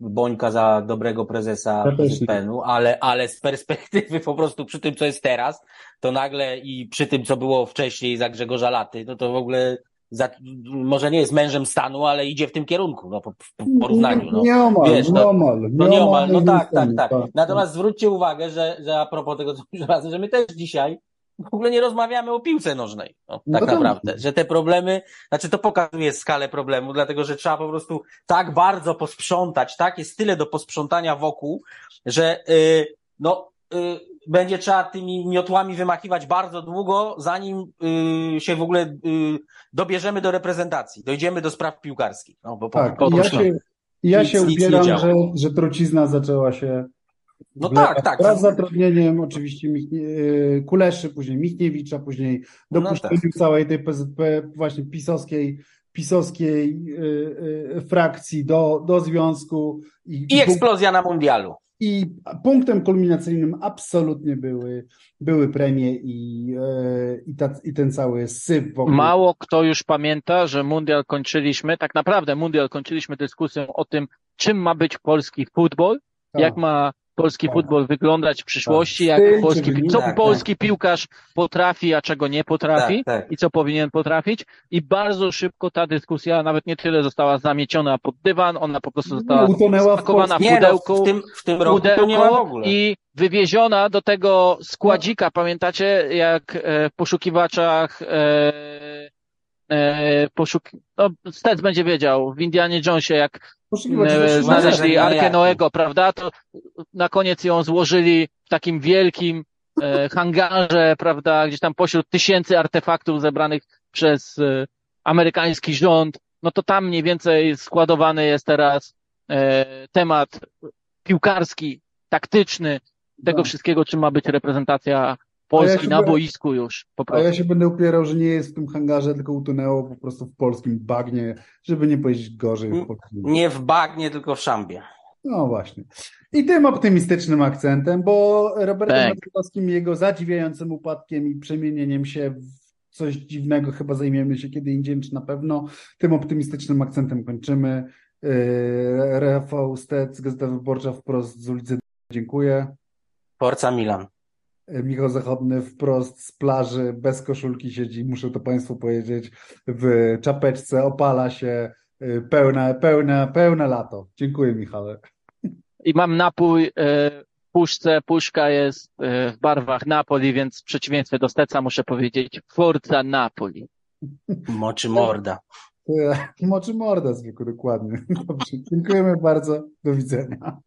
Bońka za dobrego prezesa. ZPN-u, ale, ale z perspektywy po prostu przy tym, co jest teraz, to nagle i przy tym, co było wcześniej za Grzegorza Laty, no to w ogóle za, może nie jest mężem stanu, ale idzie w tym kierunku, no po, w porównaniu. No. Nieomal, Wiesz, no- nieomal. No nieomal, no tak, tak, tak. ten, Natomiast zwróćcie uwagę, że, że a propos tego, co mówisz razem, że my też dzisiaj w ogóle nie rozmawiamy o piłce nożnej, no, No tak tak. naprawdę. Że te problemy, znaczy to pokazuje skalę problemu, dlatego że trzeba po prostu tak bardzo posprzątać, tak, jest tyle do posprzątania wokół, że y, no y, będzie trzeba tymi miotłami wymachiwać bardzo długo, zanim y, się w ogóle y, dobierzemy do reprezentacji, dojdziemy do spraw piłkarskich. No, bo po, Tak, po, i ja no. się, ja Nic- się upieram, że, że trucizna zaczęła się No tak, tak. Wraz z zatrudnieniem oczywiście e, Kuleszy, później Michniewicza, później No dopuszczeniem tak. całej tej PZP właśnie pisowskiej, pisowskiej e, e, frakcji do, do związku i, I eksplozja na mundialu. i punktem kulminacyjnym absolutnie były, były premie i, i, ta, i ten cały syf wokół. Mało kto już pamięta, że mundial kończyliśmy, tak naprawdę mundial kończyliśmy dyskusją o tym, czym ma być polski futbol, Tak. jak ma polski Tak. futbol wyglądać w przyszłości, Tak. jak polski, co tak, tak. polski piłkarz potrafi, a czego nie potrafi Tak, tak. i co powinien potrafić. I bardzo szybko ta dyskusja nawet nie tyle została zamieciona pod dywan, ona po prostu została spakowana w Nie, no, pudełku, w tym, w tym roku to nie ma w pudełko ogóle. i wywieziona do tego składzika. Pamiętacie, jak e, w poszukiwaczach e, poszuk... no, Stec będzie wiedział, w Indianie Jonesie, jak e, znaleźli na Arkę jakie? Noego, prawda, to na koniec ją złożyli w takim wielkim e, hangarze, prawda, gdzieś tam pośród tysięcy artefaktów zebranych przez e, amerykański rząd, no to tam mniej więcej składowany jest teraz e, temat piłkarski, taktyczny, tego No. wszystkiego, czym ma być reprezentacja Polski się na boisku już, po A prostu. ja się będę upierał, że nie jest w tym hangarze, tylko utonęło po prostu w polskim bagnie, żeby nie powiedzieć gorzej. w polskim. Nie w bagnie, tylko w szambie. No właśnie. I tym optymistycznym akcentem, bo Robertem Tak. Lewandowskim, jego zadziwiającym upadkiem i przemienieniem się w coś dziwnego, chyba zajmiemy się kiedy indziej, czy na pewno. Tym optymistycznym akcentem kończymy. Yy, Rafał Stec, Gazeta Wyborcza wprost z ulicy. Dziękuję. Forza Milan. Michał Zachodny wprost z plaży, bez koszulki siedzi, muszę to Państwu powiedzieć, w czapeczce, opala się, y, pełne, pełne, pełne lato. Dziękuję, Michale. I mam napój e, w puszce, puszka jest e, w barwach Napoli, więc w przeciwieństwie do Steca muszę powiedzieć Forza Napoli. Moczy morda. Moczy morda zwykły, dokładnie. Dobrze, dziękujemy bardzo. Do widzenia.